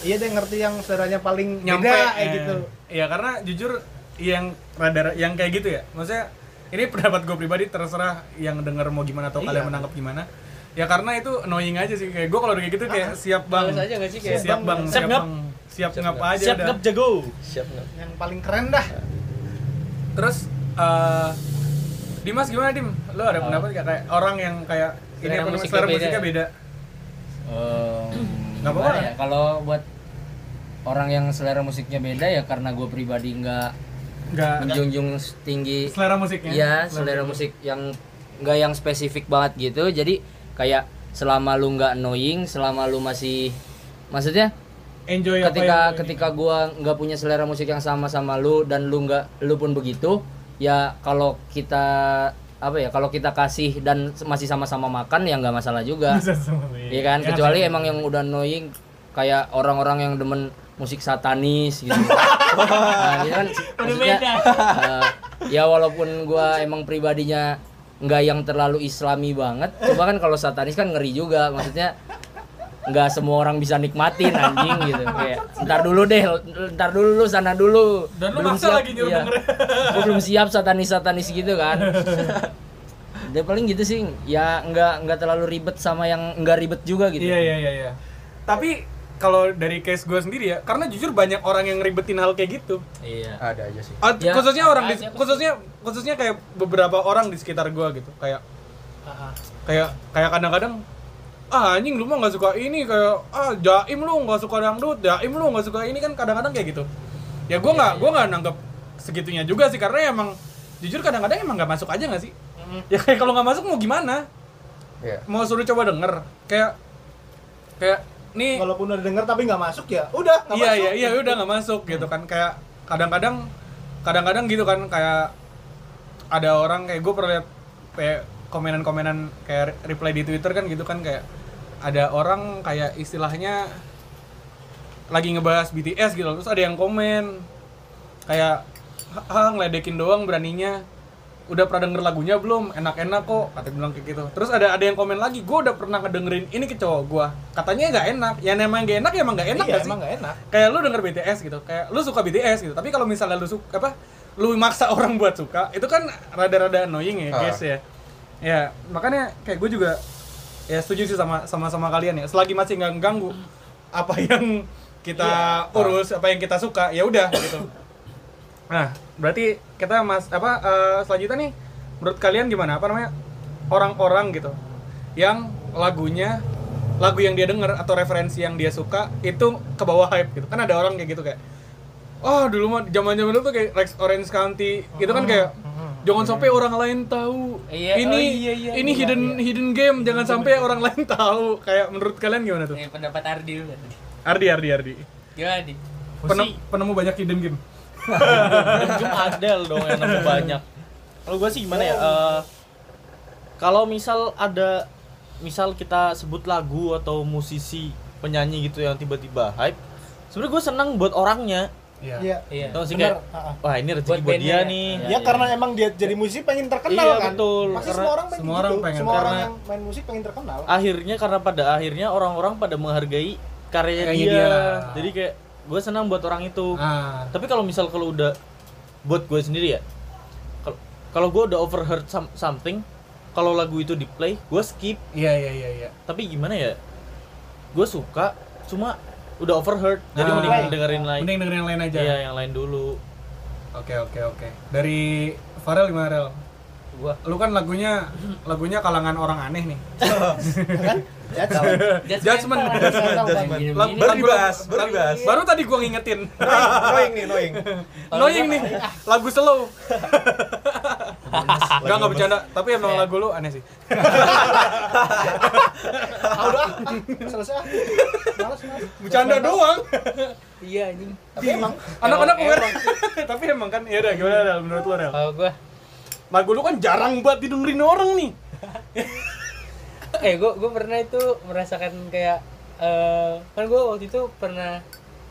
iya deh ngerti yang seleranya paling Nyampe beda kayak eh, gitu Iya, karena jujur yang rada yang kayak gitu ya. Maksudnya ini pendapat gue pribadi terserah yang denger mau gimana atau Iya. kalian menangkap gimana. Ya karena itu annoying aja sih kayak gue kalau udah kayak gitu kayak siap bang. Aja nggak sih kayak siap bang, Siap siap ngap. bang, siap Siap ngap ngap. aja Siap ngap jago. siap nggak yang paling keren dah Terus eh Dimas gimana Dim? Lo ada Oh. pendapat gak kayak orang yang kayak ini Selera apa musiknya selera beda. musiknya beda? Nggak apa-apa gimana kan? ya? Kalau buat orang yang selera musiknya beda ya karena gue pribadi nggak Enggak menjunjung tinggi selera musiknya. Iya, selera musik yang nggak yang spesifik banget gitu. Jadi kayak selama lu nggak annoying, selama lu masih maksudnya Enjoy apa ketika yang- ketika gua nggak punya selera musik yang sama sama lu dan lu nggak lu pun begitu, ya kalau kita apa ya kalau kita kasih dan masih sama-sama makan ya nggak masalah juga. Semua, Iya kan, Ya, kecuali bisa. emang yang udah annoying kayak orang-orang yang demen musik satanis gitu. nah, gitu kan maksudnya eh, ya walaupun gua emang pribadinya nggak yang terlalu islami banget, coba kan kalau satanis kan ngeri juga, maksudnya nggak semua orang bisa nikmatin anjing gitu. Kayak ntar dulu deh ntar dulu lu sana dulu. Dan lu maksa lagi nyuruh iya. Gua belum siap satanis satanis gitu kan. Dia paling gitu sih. Ya nggak nggak terlalu ribet sama yang nggak ribet juga gitu. Iya iya iya iya. Tapi kalau dari case gue sendiri ya, karena jujur banyak orang yang ribetin hal kayak gitu. iya. Ada aja sih. Ah, Ya, khususnya orang di, khususnya khususnya kayak beberapa orang di sekitar gue gitu, kayak kayak kayak kadang-kadang ah anjing lu mah nggak suka ini kayak ah jaim lu nggak suka dangdut jaim lu nggak suka ini kan kadang-kadang kayak gitu. Ya gue nggak gue nggak nanggap segitunya juga sih karena emang jujur kadang-kadang emang nggak masuk aja nggak sih? Ya kayak kalau nggak masuk mau gimana? Iya. mau suruh coba denger kayak kayak nih. Walaupun udah denger tapi nggak masuk ya. Udah nggak iya masuk. iya iya udah nggak masuk gitu kan. Kayak kadang-kadang kadang-kadang gitu kan kayak ada orang kayak gue pernah lihat kayak komenan-komenan kayak reply di twitter kan gitu kan kayak ada orang kayak istilahnya lagi ngebahas BTS gitu terus ada yang komen kayak ah ngeledekin doang beraninya udah pernah denger lagunya belum? Enak-enak kok kata bilang kayak gitu. Terus ada ada yang komen lagi gue udah pernah ngedengerin ini ke cowok gue katanya nggak enak. Ya emang nggak enak ya emang nggak enak iya nggak sih? emang nggak enak. Kayak lu denger BTS gitu kayak lu suka BTS gitu tapi kalau misalnya lu suka apa lu maksa orang buat suka itu kan rada-rada annoying ya Ah. guys ya. Ya makanya kayak gue juga ya setuju sih sama sama sama kalian ya. Selagi masih nggak ganggu apa yang kita urus apa yang kita suka ya udah gitu. Nah berarti kita mas apa eh, selanjutnya nih menurut kalian gimana? Apa namanya? Orang-orang gitu yang lagunya lagu yang dia denger atau referensi yang dia suka itu ke bawah hype gitu. Kan ada orang kayak gitu kayak oh dulu mah zaman zaman dulu tuh kayak Rex Orange County gitu kan kayak jangan sampai orang lain tahu. Iya, ini oh iya, iya, ini iya, hidden hidden game jangan sampai orang lain tahu. Kayak menurut kalian gimana tuh? Eh, pendapat Ardi dulu tadi. Ardi Ardi Ardi. Gimana Di? Penem, penemu banyak hidden game Jum Adel dong yang nemu banyak. Kalau gue sih gimana ya? eh, kalau misal ada misal kita sebut lagu atau musisi penyanyi gitu yang tiba-tiba hype, sebenarnya gue senang buat orangnya. iya Iya. Tau sih kayak Ah, ah. wah ini rezeki Buat buat, dia ya. nih. Iya, ya karena emang dia jadi musisi pengen terkenal Iya, kan betul. Pasti Karena semua orang pengen semua gitu. orang pengen, semua orang karena- yang main musik pengen terkenal Akhirnya karena pada akhirnya orang-orang pada menghargai karyanya Karyanya dia. dia. Jadi kayak gue senang buat orang itu. ah Tapi kalau misal kalau udah buat gue sendiri ya, kalau kalau gue udah overheard some- something, kalau lagu itu di play, gue skip. iya iya iya iya Tapi gimana ya? Gue suka, cuma udah overheard. Jadi Ah. mending dengerin lain. mending dengerin yang lain aja Iya, yang lain dulu. oke oke oke dari Farel gimana Rel Gua lu kan lagunya lagunya kalangan orang aneh nih kan Judgment. Lagu- Baru dibahas, baru dibahas. baru tadi gua ngingetin Knowing nih, knowing. Annoying nih, lagu slow. Enggak enggak bercanda, tapi emang lagu lu aneh sih. ah udah ah, selesai ah. males males Bercanda doang. iya anjing. tapi emang Anak-anak aware. tapi emang kan ya udah gimana menurut lu Rel? Kalau gua Lagu lu kan jarang banget didengerin orang nih. eh gua gua pernah itu merasakan kayak eh kan gua waktu itu pernah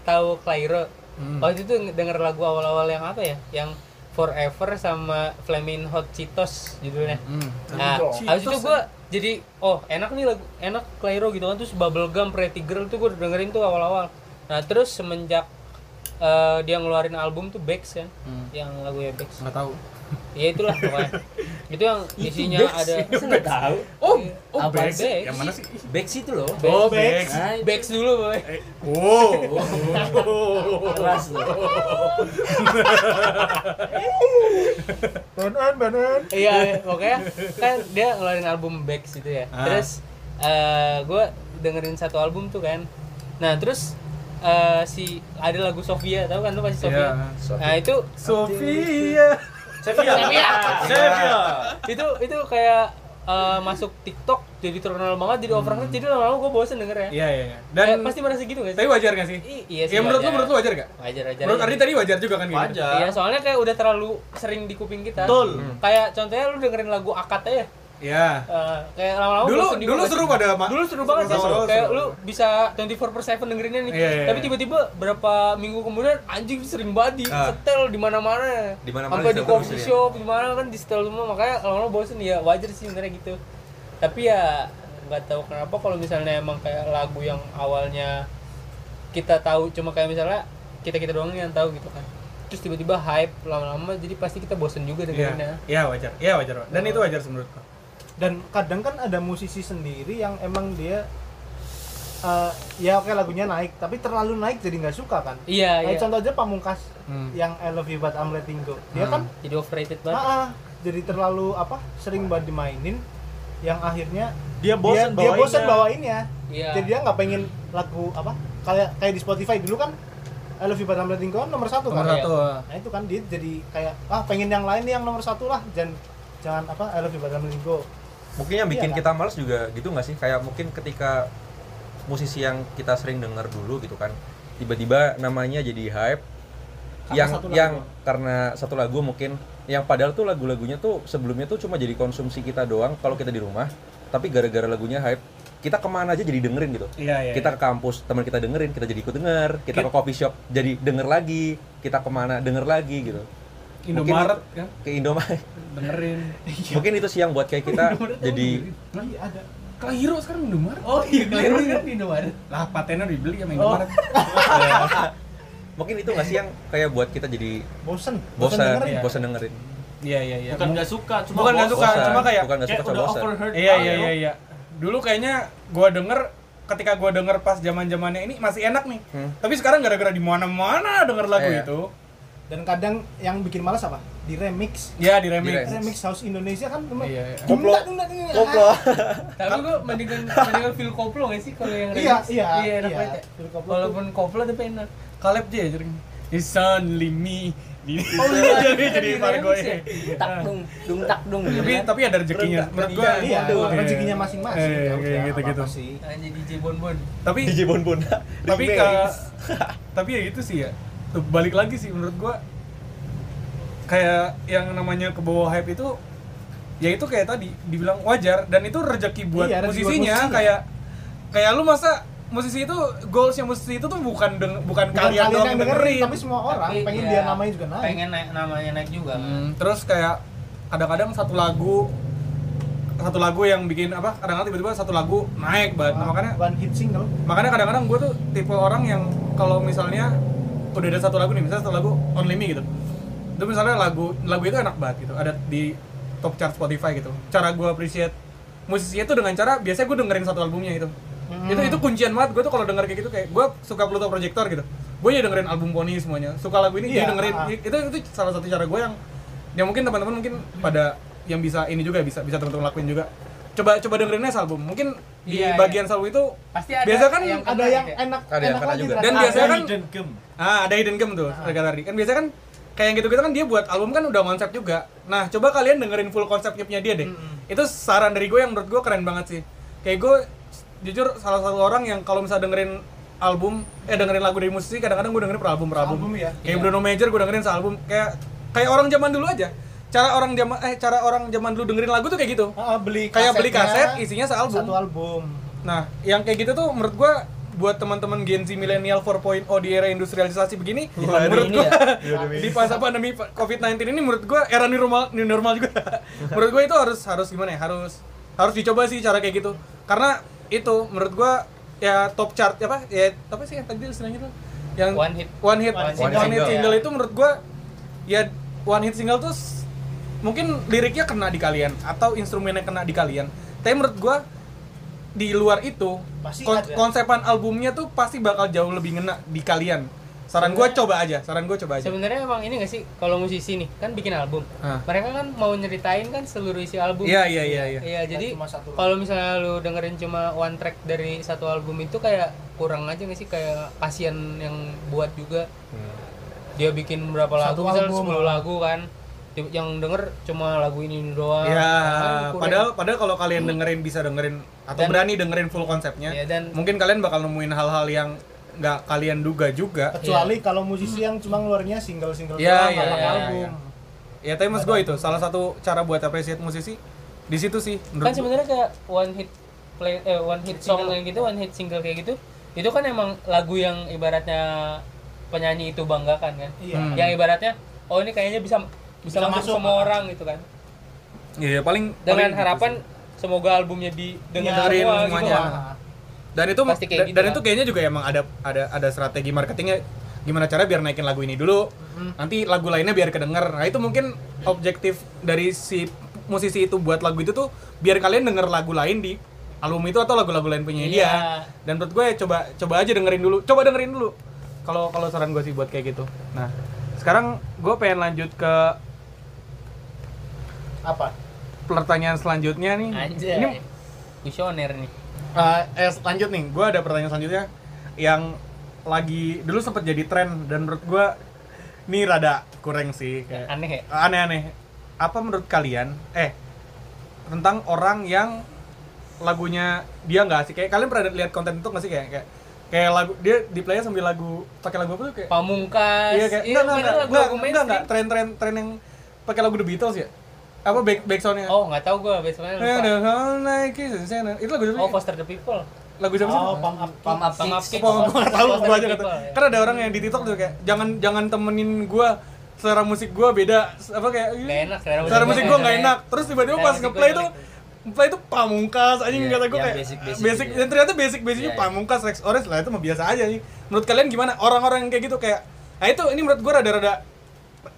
tahu Clairo. Hmm. Waktu itu denger lagu awal-awal yang apa ya? Yang Forever sama Flamin' Hot Cheetos judulnya. Hmm. Nah, Cheetos. habis itu gua jadi oh enak nih lagu enak Clairo gitu kan terus Bubblegum Pretty Girl tuh gua dengerin tuh awal-awal. Nah, terus semenjak eh, dia ngeluarin album tuh Bex kan, Hmm. yang lagunya Bex. Enggak tahu. Ya itulah pokoknya. itu yang isinya ada Masa nggak tahu? Oh, oh Apa Bex. Bex? Yang mana sih? Bex itu loh. Oh, Bex. Nah, itu Bex dulu, boy. Oh. keras loh. banan banan Iya, pokoknya kan dia ngeluarin album Bex gitu ya. Ah. Terus eh gue dengerin satu album tuh kan. Nah, terus eh, si ada lagu Sofia, tahu kan lu pasti Sofia? Iya. Nah, itu Sofia. Sofia. Sevilla. itu itu kayak eh, masuk TikTok jadi terkenal banget jadi overheard jadi lama-lama gue bosen denger ya. Iya, iya, iya. Dan Dan pasti merasa gitu gak tapi wajar gak sih? I- iya sih. Ya menurut lu wajar. menurut lu wajar gak? wajar wajar. Menurut. Ardi tadi wajar juga kan gitu? Wajar. Iya, soalnya kayak udah terlalu sering di kuping kita. Betul. Kayak contohnya lu dengerin lagu Akad aja. Iya. Eh, kayak lama-lama Dulu dulu seru pada Dulu seru banget sih. seru, kayak seru. lu bisa 24 per 7 dengerinnya nih. Iya, iya, Tapi tiba-tiba berapa minggu kemudian anjing sering banget di Ah. setel di mana-mana. Di mana-mana Sampai di coffee ya. shop di mana kan di setel semua makanya lama-lama bosen ya wajar sih sebenarnya gitu. Tapi ya nggak tahu kenapa kalau misalnya emang kayak lagu yang awalnya kita tahu cuma kayak misalnya kita kita doang yang tahu gitu kan terus tiba-tiba hype lama-lama jadi pasti kita bosen juga Iya. dengerinnya Iya, wajar. Iya, wajar. Dan itu wajar menurutku. Dan kadang kan ada musisi sendiri yang emang dia eh, ya oke lagunya naik tapi terlalu naik jadi nggak suka kan? Iya Kayak iya. contoh aja Pamungkas Hmm. yang I Love You But I'm Letting Go. Dia Hmm. kan jadi overrated banget. Ah, ah, jadi terlalu apa sering banget dimainin yang akhirnya Dia bosen dia, dia bosen bawainnya. bawainnya. Iya. Jadi dia nggak pengen lagu apa kayak kayak di Spotify dulu kan I Love You But I'm Letting Go kan nomor satu Nomor kan satu. nah itu kan dia jadi kayak ah pengen yang lain nih yang nomor satu lah. Jangan jangan apa I Love You But I'm Letting Go Mungkin yang bikin Iya, kan? kita males juga gitu nggak sih? Kayak mungkin ketika musisi yang kita sering dengar dulu gitu kan tiba-tiba namanya jadi hype Karena yang satu lagu. yang karena satu lagu mungkin yang padahal tuh lagu-lagunya tuh sebelumnya tuh cuma jadi konsumsi kita doang kalau kita di rumah tapi gara-gara lagunya hype kita ke mana aja jadi dengerin gitu Iya, iya. kita ke kampus teman kita dengerin kita jadi ikut denger kita ke coffee shop jadi denger lagi kita ke mana denger lagi gitu Indomaret kan ke Indomaret dengerin. mungkin itu sih yang buat kayak kita jadi Iya ada. Kelahiro sekarang Indomaret. Oh iya, keliru kan di Indomaret. Lah patennya dibeli sama Oh. Indomaret. mungkin itu nggak sih yang kayak buat kita jadi Bosen. bosan dengerin. bosan dengerin Iya iya iya. bukan nggak suka cuma Bukan nggak suka, cuma kayak bukan nggak suka cuma overheard Iya iya ya. iya iya. Dulu kayaknya gua denger ketika gua denger pas zaman-zamannya ini masih enak nih. Hmm. Tapi sekarang gara-gara di mana-mana denger lagu Iya. itu. Dan kadang yang bikin malas apa? Di remix. Ya di remix. Di Remix house Indonesia kan memang Iya, iya. Koplo. Dungdak, dungdak, dungdak. koplo Tapi gua mendingan mendingan feel koplo gak sih kalau yang Iya, remix? iya, Iya, enak iya. banget. ya. Feel koplo Walaupun koplo tapi enak. Kaleb dia jadi It's only me. Di- Oh, iya, jadi iya, jadi remix ya? ya. tak dung dung tak dung gitu Tapi kan. tapi ada rezekinya. Menurut gua Iya, Iya. rezekinya masing-masing. Eh, Ya kayak nggak gitu-gitu. apa-apa sih. Hanya DJ Bonbon. Tapi DJ Bon Bon tapi tapi ya itu sih ya. Balik lagi sih menurut gua kayak yang namanya ke bawah hype itu ya itu kayak tadi dibilang wajar dan itu rezeki buat Iya, rezeki buat musisinya musisinya. kayak kayak lu masa musisi itu goalsnya musisi itu tuh bukan deng- bukan, Bukan kalian doang yang dengerin, tapi semua orang Tapi, pengen iya, dia namanya juga naik. Pengen naik namanya naik juga. Hmm, terus kayak kadang-kadang satu lagu satu lagu yang bikin apa kadang-kadang tiba-tiba satu lagu naik banget nah, makanya one hit single. makanya kadang-kadang gue tuh tipe orang yang kalau misalnya udah ada satu lagu nih misalnya satu lagu Only Me gitu. Itu misalnya lagu lagu itu enak banget gitu ada di top chart Spotify gitu. Cara gue appreciate musisinya tuh dengan cara biasanya gue dengerin satu albumnya gitu. Itu itu kuncian banget gue tuh kalau denger kayak gitu kayak gue suka Pluto Projector gitu. Gue ya dengerin album Pony semuanya. Suka lagu ini dia dengerin. Ah. itu itu salah satu cara gue yang yang mungkin teman-teman mungkin pada yang bisa ini juga bisa bisa teman-teman lakuin juga coba coba dengerin aja album mungkin di Iya, bagian album itu Pasti ada biasa kan yang Ada yang gitu ya. enak, Ada yang enak lagi juga. Dan Ada biasanya kan- hidden gem Ah, ada hidden gem tuh, harga tadi. Kan biasanya kan kayak yang gitu-gitu kan dia buat album kan udah konsep juga. Nah, coba kalian dengerin full konsepnya punya dia deh. Itu saran dari gue yang menurut gue keren banget sih. Kayak gue jujur salah satu orang yang kalau misalnya dengerin album eh dengerin lagu dari musisi kadang-kadang gue dengerin per album per album. Album ya? Kayak Iya. Bruno Major gue dengerin sealbum kayak kayak orang zaman dulu aja. Cara orang zaman eh cara orang zaman dulu dengerin lagu tuh kayak gitu. Ah, beli Kayak beli kaset isinya sealbum. Satu album. Nah, yang kayak gitu tuh menurut gua buat teman-teman Gen Z milenial 4.0 di era industrialisasi begini, menurut ini gua ya? di masa pandemi COVID-19 ini menurut gua era new normal new normal juga. menurut gua itu harus harus gimana ya? Harus harus dicoba sih cara kayak gitu. Karena itu menurut gua ya top chart apa? Ya apa sih yang tadi istilahnya tuh? Yang One hit. one hit, One one, single. hit single single. itu menurut gua ya one hit single tuh mungkin liriknya kena di kalian atau instrumennya kena di kalian. Tapi menurut gua di luar itu Pasti kon- ada. konsepan albumnya tuh pasti bakal jauh lebih ngena di kalian. Saran gua coba aja, saran gua coba aja. Sebenarnya emang ini gak sih kalau musisi nih kan bikin album. Hah. Mereka kan mau nyeritain kan seluruh isi album. Iya iya iya iya. Iya, jadi kalau misalnya lu dengerin cuma one track dari satu album itu kayak kurang aja gak sih kayak kasihan yang buat juga. Dia bikin berapa lagu Satu misalnya album, 10 ah. lagu kan. Yang denger cuma lagu ini doang. Ya, Kan padahal padahal kalau kalian dengerin bisa dengerin atau Dan- berani dengerin full konsepnya, Iya, dan- mungkin kalian bakal nemuin hal-hal yang nggak kalian duga juga. Kecuali kalau musisi yang cuma ngeluarnya single-single Iya, doang, pakai iya, album. iya. Ya, tapi mas gue itu salah satu cara buat appreciate musisi di situ sih. kan sebenarnya kayak one hit play eh one hit song kayak gitu one hit single kayak gitu itu kan emang lagu yang ibaratnya penyanyi itu banggakan kan Iya. Hmm. yang ibaratnya oh ini kayaknya bisa bisa, Bisa masuk, masuk, semua orang gitu kan Iya, paling dengan paling gitu harapan sih. semoga albumnya didengar dengerin semua gitu semuanya. lah. dan itu Pasti kayak dan, gitu dan lah. itu kayaknya juga emang ada ada ada strategi marketingnya gimana cara biar naikin lagu ini dulu nanti lagu lainnya biar kedenger nah itu mungkin objektif dari si musisi itu buat lagu itu tuh biar kalian denger lagu lain di album itu atau lagu-lagu lain punya Iya. dia dan menurut gue coba coba aja dengerin dulu coba dengerin dulu kalau kalau saran gue sih buat kayak gitu nah sekarang gue pengen lanjut ke Apa? pertanyaan selanjutnya nih anjay ini visioner nih Eh, eh lanjut nih, gue ada pertanyaan selanjutnya yang lagi dulu sempat jadi tren dan menurut gue ini rada kurang sih kayak aneh ya aneh-aneh. Apa menurut kalian? Eh tentang orang yang lagunya dia nggak sih kayak kalian pernah lihat konten itu nggak sih kayak kayak kayak lagu dia di play sambil lagu pakai lagu apa tuh kayak Pamungkas. iya kayak iya, enggak enggak enggak lagu-lagu enggak enggak enggak mainstream. tren tren tren yang pakai lagu The Beatles ya apa back back soundnya Oh, nggak tahu gua besoknya Nah, lupa. the whole night kisses and sand- itu lagu siapa Oh, sih? Foster the People. lagu siapa sih Oh, pump up. Pump up Pump up gua nggak tahu gua the aja kata. Kan ada orang yang di TikTok tuh kayak jangan jangan temenin gua selera musik gua beda apa kayak Nggak enak, selera musik gua musik nggak enak terus tiba-tiba pas gua ngeplay tuh ngeplay tuh pamungkas anjing Iya, kata gua yang kayak basic-basic basic gitu ya. dan ternyata basic basicnya Iya, iya. pamungkas Rex Orange lah itu mah biasa aja nih menurut kalian gimana orang-orang yang kayak gitu kayak nah itu ini menurut gua rada-rada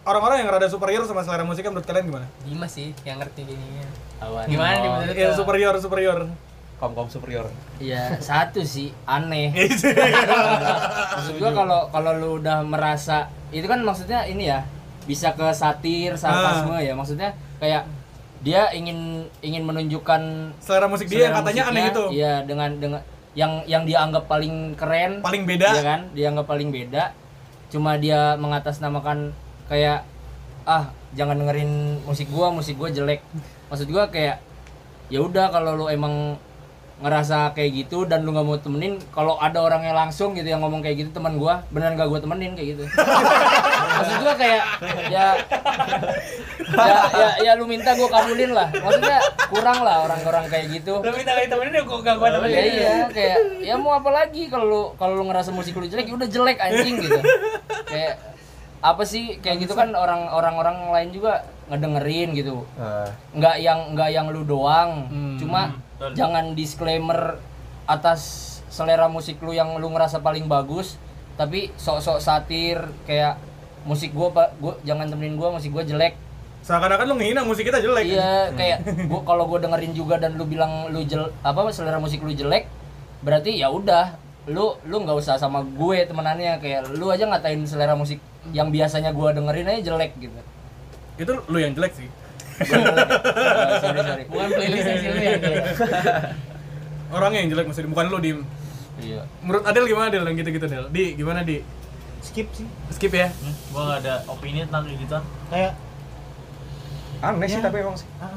orang-orang yang rada superior sama selera musiknya menurut kalian gimana? Dimas sih yang ngerti gininya. Awan. Gimana nih menurut Yang superior superior. kaum kaum superior Iya, satu sih aneh. Maksud gua kalau kalau lu udah merasa itu kan maksudnya ini ya bisa ke satir, sarkasme ya. Maksudnya kayak dia ingin ingin menunjukkan selera musik dia yang selera katanya aneh itu. Iya, dengan dengan yang yang dia anggap paling keren, Paling beda. Iya kan? Dia anggap paling beda. Cuma dia mengatasnamakan kayak ah, jangan dengerin musik gua, musik gua jelek. Maksud gua kayak ya udah kalau lu emang ngerasa kayak gitu dan lu nggak mau temenin kalau ada orangnya langsung gitu yang ngomong kayak gitu teman gua beneran gak gua temenin kayak gitu maksud gua kayak ya ya ya, ya lu minta gua kabulin lah maksudnya kurang lah orang-orang kayak gitu Lu minta kali temenin gua gak gua ya temenin. iya kayak ya mau apa lagi kalau lu kalau lu ngerasa musik lu jelek ya udah jelek anjing gitu kayak apa sih kayak gitu kan orang orang orang lain juga ngedengerin gitu. Ah, nggak yang nggak yang lu doang. Hmm, cuma betul. jangan disclaimer atas selera musik lu yang lu ngerasa paling bagus tapi sok-sok satir kayak musik gua pak gua jangan temenin gua musik gua jelek. Seakan-akan lu ngehina musik kita jelek. iya kayak gua kalau gua dengerin juga dan lu bilang lu jel apa selera musik lu jelek berarti ya udah lu lu nggak usah sama gue temenannya kayak lu aja ngatain selera musik yang biasanya gua dengerin aja jelek gitu Itu lu yang jelek sih. Oh, sorry sorry Bukan playlistnya sih lu yang jelek. Orangnya yang jelek maksudnya bukan lu dim. iya Menurut Adel gimana Del yang gitu-gitu Del? Di gimana di? skip sih Skip ya. Hmm, gua gak ada opini tentang kayak gitu kayak aneh sih Ya. tapi emang sih ah,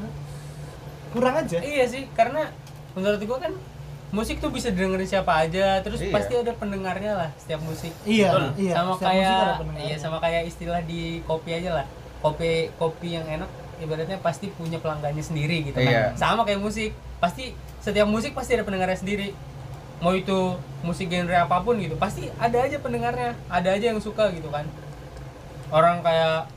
kurang aja Iya sih, karena menurut gua kan musik tuh bisa didengerin siapa aja, terus Iya. pasti ada pendengarnya lah setiap musik. iya Betul. iya sama kayak iya sama kayak istilah di kopi aja lah. Kopi kopi yang enak ibaratnya pasti punya pelanggannya sendiri gitu Iya. kan. Sama kayak musik, pasti setiap musik pasti ada pendengarnya sendiri. Mau itu musik genre apa pun gitu, pasti ada aja pendengarnya, ada aja yang suka gitu kan. Orang kayak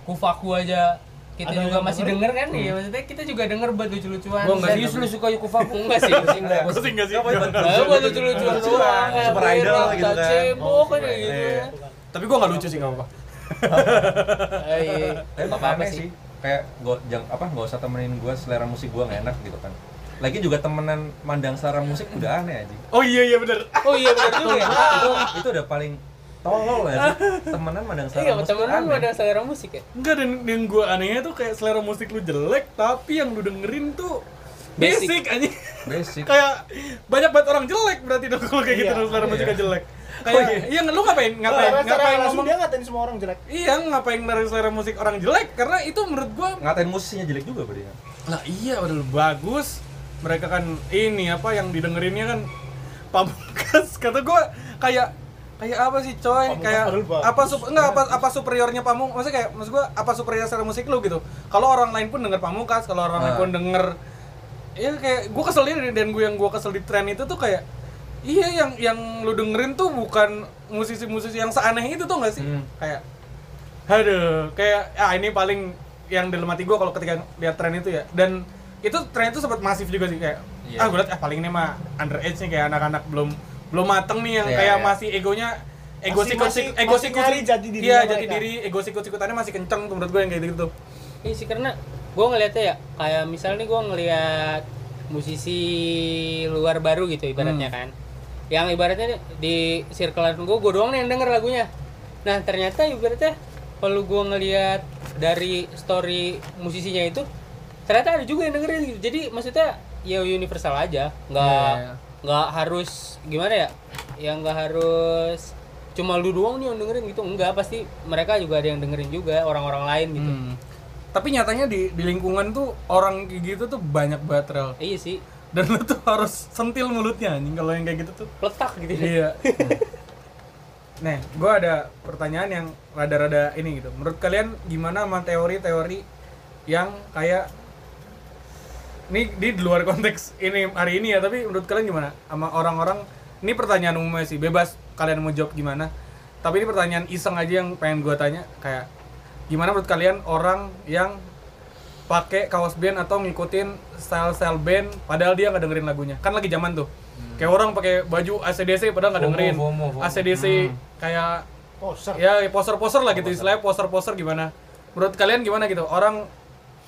Kufaku aja kita Ada juga masih denger? denger kan iya maksudnya kita juga denger buat lucu-lucuan Gua nggak serius lu suka Yukufaku enggak sih enggak Gue sih enggak sih. Buat lucu-lucuan doang Super idol gitu tak kan. cebok Oh, kayak gitu ya. Tapi gua nggak lucu sih nggak apa-apa. Ah, iya. tapi apa-apa aneh sih kayak gua jang apa nggak usah temenin gua selera musik gua nggak enak gitu kan lagi juga temenan mandang selera musik udah aneh aja Oh iya iya bener. Oh iya benar juga ya. itu itu udah paling tolol ya temenan mandang selera Iya, musik temen lu aneh. ada selera musik ya? Enggak dan yang gua anehnya tuh kayak selera musik lu jelek tapi yang lu dengerin tuh Basic. basic, anjing. basic kayak banyak banget orang jelek berarti dong kalau kayak gitu Iya. dong selera Iya. musiknya jelek. Kayak iya lu ngapain ngapain Nah, secara ngapain langsung ngomong dia ngatain semua orang jelek Iya, ngapain dari selera musik orang jelek karena itu menurut gua ngatain musisinya jelek juga berarti kan lah iya udah bagus. Mereka kan ini apa yang didengerinnya kan pamungkas kata gua kayak kayak apa sih coy Pamungkas kayak apa sup, enggak apa apa superiornya pamung maksudnya kayak maksud gua apa superior selera musik lu gitu kalau orang lain pun denger pamungkas kalau orang lain Ah. pun denger ya kayak gua kesel dia dan gua yang gua kesel di tren itu tuh kayak iya yang yang lu dengerin tuh bukan musisi-musisi yang seaneh itu tuh gak sih Hmm. kayak aduh kayak ah ini paling yang dalam hati gua kalau ketika lihat tren itu ya dan itu tren itu sempat masif juga sih kayak Iya. ah gue liat ah paling ini mah underage nih kayak anak-anak belum belum mateng nih yang Iya, kayak iya. masih egonya ego Masih- sikut masih- ego masih sikut nyari jati dirinya iya jati diri ego sikut sikutannya masih kenceng tuh menurut gue yang kayak gitu tuh Iya sih karena gue ngeliatnya ya kayak misalnya nih gue ngeliat musisi luar baru gitu ibaratnya Hmm. kan yang ibaratnya di circlean gue gue doang nih yang denger lagunya nah ternyata ibaratnya kalau gue ngeliat dari story musisinya itu ternyata ada juga yang dengerin gitu jadi maksudnya ya universal aja nggak Iya, iya. Nggak harus gimana ya yang nggak harus cuma lu doang nih yang dengerin gitu enggak pasti mereka juga ada yang dengerin juga orang-orang lain gitu Hmm. tapi nyatanya di di lingkungan tuh orang kayak gitu tuh banyak banget rel Iya sih. dan lu tuh harus sentil mulutnya anjing kalau yang kayak gitu tuh Letak gitu. iya Nah, gue ada pertanyaan yang rada-rada ini gitu. Menurut kalian gimana sama teori-teori yang kayak ini di luar konteks ini hari ini ya, tapi menurut kalian gimana? Sama orang-orang? Ini pertanyaan umumnya sih, bebas kalian mau jawab gimana. Tapi ini pertanyaan iseng aja yang pengen gue tanya kayak gimana menurut kalian orang yang pakai kaos band atau ngikutin style-style band padahal dia nggak dengerin lagunya? Kan lagi zaman tuh. Kayak orang pakai baju ACDC padahal nggak dengerin. FOMO, FOMO. ACDC kayak poser. ya poster-poster lah gitu istilahnya poster-poster gimana. Menurut kalian gimana gitu? Orang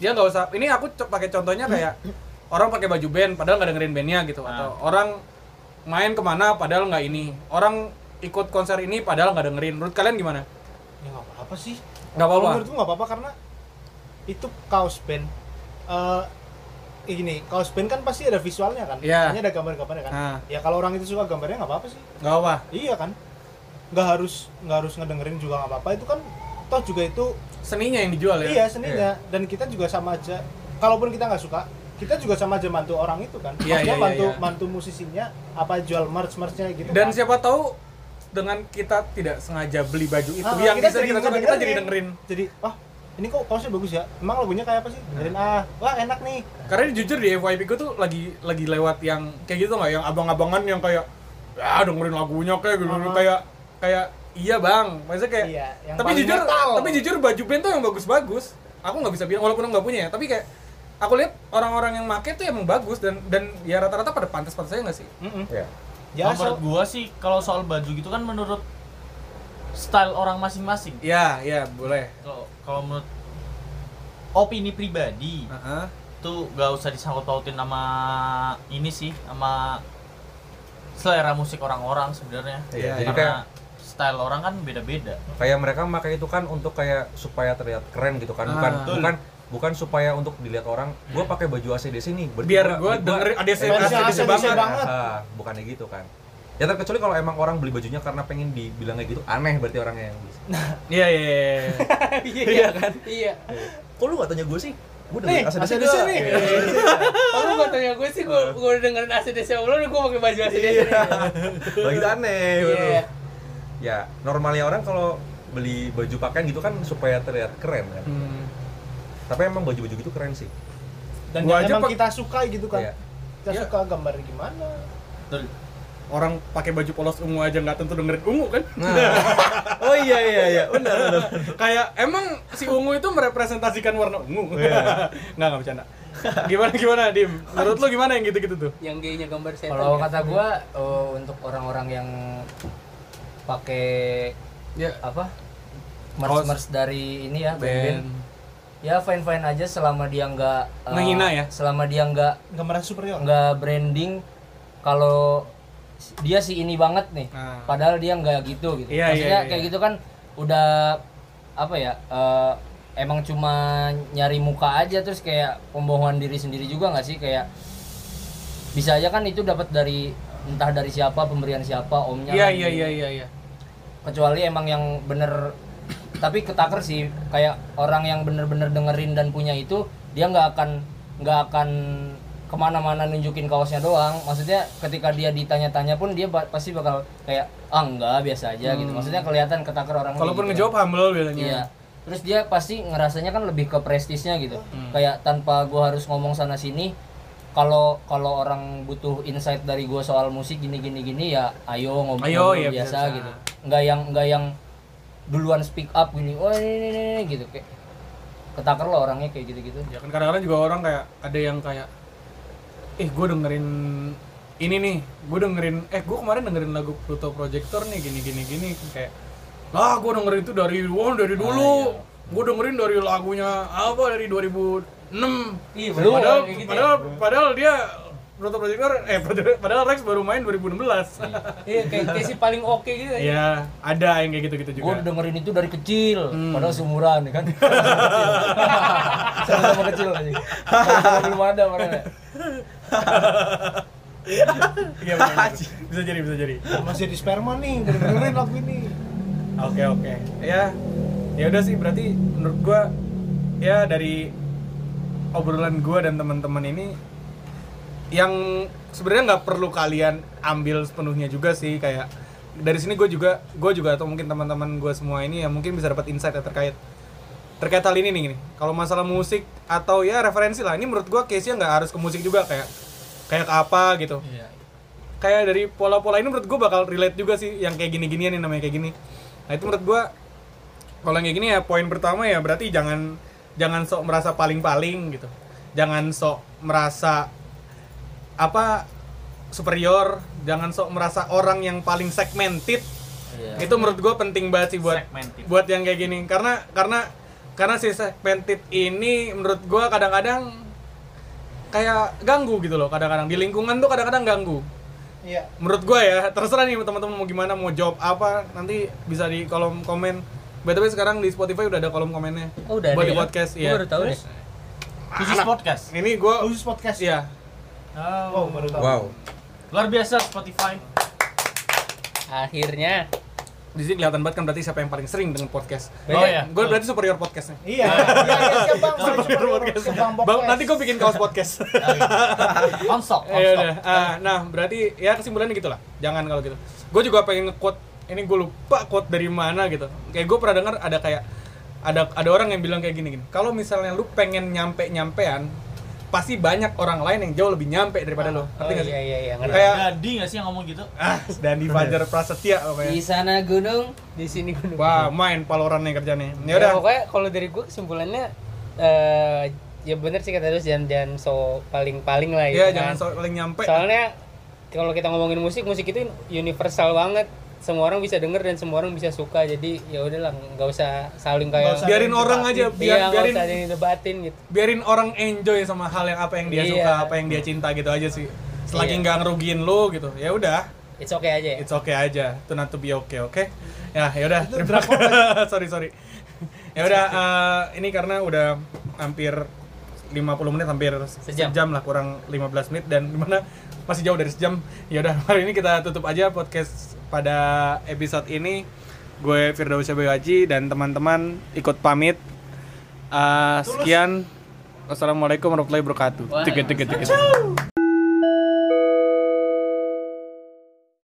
dia nggak usah ini aku pakai contohnya kayak orang pakai baju band padahal nggak dengerin bandnya gitu. Atau orang main ke mana padahal nggak ini. Orang ikut konser ini padahal nggak dengerin. Menurut kalian gimana? Ya nggak apa-apa sih. Nggak apa-apa. Menurutku nggak apa-apa karena itu kaos band. Eh gini kaos band kan pasti ada visualnya kan? Iya. Hanya ada gambar-gambarnya kan? Nah. ya kalau orang itu suka gambarnya nggak apa-apa sih. Nggak apa iya kan? Nggak harus nggak harus ngedengerin juga nggak apa-apa. Itu kan toh juga itu seninya yang dijual ya? Iya seninya. Dan kita juga sama aja kalaupun kita nggak suka kita juga sama aja mantu orang itu kan. Iya, Maksudnya iya, iya, mantu iya. mantu musisinya apa jual merch merchnya gitu dan kan. siapa tahu dengan kita tidak sengaja beli baju itu Ah, yang bisa kita jadi suka kita jadi dengerin. jadi wah ini kok kaosnya bagus ya? Emang lagunya kayak apa sih? Dengerin ah wah enak nih. Karena jujur di FYP gue tuh lagi lagi lewat yang kayak gitu nggak? Yang abang-abangan yang kayak ya dengerin lagunya kayak gitu Ah. kayak kayak iya bang. Maksudnya kayak Iya, yang tapi jujur metal. tapi jujur baju band tuh yang bagus-bagus. Aku nggak bisa bilang walaupun aku nggak punya ya tapi kayak aku lihat orang-orang yang make tuh emang bagus dan dan ya rata-rata pada pantas-pantas saya nggak sih? Mm-mm. ya ya menurut so- gua sih kalau soal baju gitu kan menurut style orang masing-masing. Ya ya boleh. Kalau kalau menurut opini pribadi Heeh. tuh gak usah disangkut pautin sama ini sih sama selera musik orang-orang sebenarnya. Iya, jadi karena kayak style orang kan beda-beda kayak mereka pakai itu kan untuk kayak supaya terlihat keren gitu kan bukan Ah. bukan bukan supaya untuk dilihat orang gue pakai baju ACDC nih berarti biar gua- gue gua- dengerin ADC eh, ADC ACDC banget banget. Ah, bukannya gitu kan ya terkecuali kalau emang orang beli bajunya karena pengen dibilang kayak gitu aneh berarti orangnya yang beli iya iya iya iya kan? Iya. kok lu gak tanya gue sih gue nih dengerin ACDC ACDC nggak? nih Kalau gua tanya gue sih, udah dengerin ACDC lo, gua pakai baju ACDC nih. lagi aneh Iya. Ya normalnya orang kalau beli baju pakaian gitu kan supaya terlihat keren kan Hmm. tapi emang baju-baju gitu keren sih dan Gua aja emang kita suka gitu kan Iya. kita Iya. suka gambar gimana Betul. orang pakai baju polos ungu aja nggak tentu dengerin ungu kan oh iya iya iya benar benar kayak emang si ungu itu merepresentasikan warna ungu Iya. nggak nggak bercanda gimana gimana dim menurut lu gimana yang gitu-gitu tuh Yang gayanya gambar setan. Kalau kata gua eh, untuk orang-orang yang pakai ya apa? Kaos. Merch-merch dari ini ya, band band. Ya fine fine aja selama dia nggak Ngehina ya? Selama dia nggak nggak merasa superior nggak branding kalau dia si ini banget nih. Nah. Padahal dia nggak gitu gitu. Iya, iya, Maksudnya iya. kayak gitu kan udah apa ya? eh, emang cuma nyari muka aja terus kayak pembohongan diri sendiri juga nggak sih kayak bisa aja kan itu dapat dari entah dari siapa pemberian siapa omnya iya iya iya iya iya. Kecuali emang yang bener tapi ketaker sih kayak orang yang bener-bener dengerin dan punya itu dia nggak akan nggak akan ke mana-mana nunjukin kaosnya doang. Maksudnya ketika dia ditanya-tanya pun dia ba- pasti bakal kayak ah enggak biasa aja gitu. Maksudnya kelihatan ketaker orang kalaupun gitu. ngejawab humble biasanya. Iya. Terus dia pasti ngerasanya kan lebih ke prestisnya gitu. Kayak tanpa gua harus ngomong sana sini kalau kalau orang butuh insight dari gua soal musik gini gini gini ya ayo ngobrol Ayo, iya, biasa biasa. gitu. Nggak yang nggak yang duluan speak up gini oh ini ini, ini, ini," gitu. Kayak ketaker lo orangnya kayak gitu gitu ya kan kadang-kadang juga orang kayak ada yang kayak eh gue dengerin ini nih gue dengerin eh gue kemarin dengerin lagu Pluto Projector nih gini gini gini kayak lah gue dengerin itu dari wah dari dulu. gue dengerin dari lagunya apa dari 2006 Iya, padahal gitu ya. padahal padahal dia Pluto Projector eh padahal- padahal Rex baru main 2016 Iya, kayak kayak si paling oke gitu. ya. Iya, ada yang kayak gitu-gitu gue juga. dengerin itu dari kecil Hmm. padahal seumuran ya kan sama-sama kecil aja belum ada mana Iya, benar. bisa jadi, bisa jadi. masih di sperma nih dengerin lagu ini Oke, oke. Ya, ya udah sih berarti menurut gua ya dari obrolan gua dan teman-teman ini yang sebenarnya nggak perlu kalian ambil sepenuhnya juga sih kayak dari sini gue juga gue juga atau mungkin teman-teman gue semua ini ya mungkin bisa dapat insight ya terkait terkait hal ini nih kalau masalah musik atau ya referensi lah ini menurut gue case nya nggak harus ke musik juga kayak kayak ke apa gitu. Iya. kayak dari pola-pola ini menurut gue bakal relate juga sih yang kayak gini-ginian nih namanya kayak gini. Nah itu menurut gue kalau yang kayak gini ya poin pertama ya berarti jangan jangan sok merasa paling-paling gitu. Jangan sok merasa apa superior. Jangan sok merasa orang yang paling segmented. Iya. itu menurut gue penting banget sih buat Segmented. buat yang kayak gini. Karena karena karena si segmented ini menurut gue kadang-kadang kayak ganggu gitu loh kadang-kadang. Di lingkungan tuh kadang-kadang ganggu. Iya. menurut gue ya terserah nih teman-teman mau gimana mau jawab apa nanti bisa di kolom komen btw sekarang di Spotify udah ada kolom komennya Oh, udah buat ada di ya? podcast Gua ya baru tahu deh. Khusus podcast. ini gue Khusus podcast. iya Oh, baru tahu. Wow. Luar biasa Spotify. Akhirnya. di sini kelihatan banget kan berarti siapa yang paling sering dengan podcast Oh ya. gue berarti superior podcastnya Iya. Iya, iya, siap Bang. Saya superior superior podcast Bang Bang, Podcast. nanti gue bikin kaos podcast Konsok, Ya udah. Ah, nah, berarti ya kesimpulannya gitulah. Jangan kalau gitu. Gue juga pengen nge-quote ini gue lupa quote dari mana gitu. Kayak gue pernah dengar ada kayak ada ada orang yang bilang kayak gini gini. Kalau misalnya lu pengen nyampe nyampean, pasti banyak orang lain yang jauh lebih nyampe daripada lu. Oh Ngerti nggak sih? iya iya iya ngerti. Kayak Jadi nggak sih yang ngomong gitu? ah, dan di Fajar Prasetya Di pokoknya. sana gunung. Di sini gunung. Wah, main paloran nih kerjanya. Ya Ya, udah. pokoknya kalau dari gue kesimpulannya eh ya bener sih kata terus jangan jangan so paling-paling lah gitu Ya, kan. jangan so- paling nyampe. Soalnya kalau kita ngomongin musik, musik itu universal banget. Semua orang bisa denger dan semua orang bisa suka. Jadi ya udahlah nggak usah saling kayak usah biarin orang aja, Iya, biar nggak biarin usah debatin gitu. biarin orang enjoy sama hal yang apa yang dia Iya. suka, apa yang dia cinta gitu aja sih. Selagi Iya. nggak ngerugiin lo gitu. Ya udah. It's okay aja ya. It's okay aja. Not to be okay, oke? Ya, ya udah. Terima kasih. sorry, sorry. Ya udah eh, ini karena udah hampir 50 menit hampir Sejam. lah kurang 15 menit dan gimana masih jauh dari sejam. Ya udah, hari ini kita tutup aja podcast pada episode ini. Gue Firdaus Haji dan teman-teman ikut pamit. Eh, sekian. Wassalamualaikum warahmatullahi wabarakatuh. Tiga, tiga, tiga.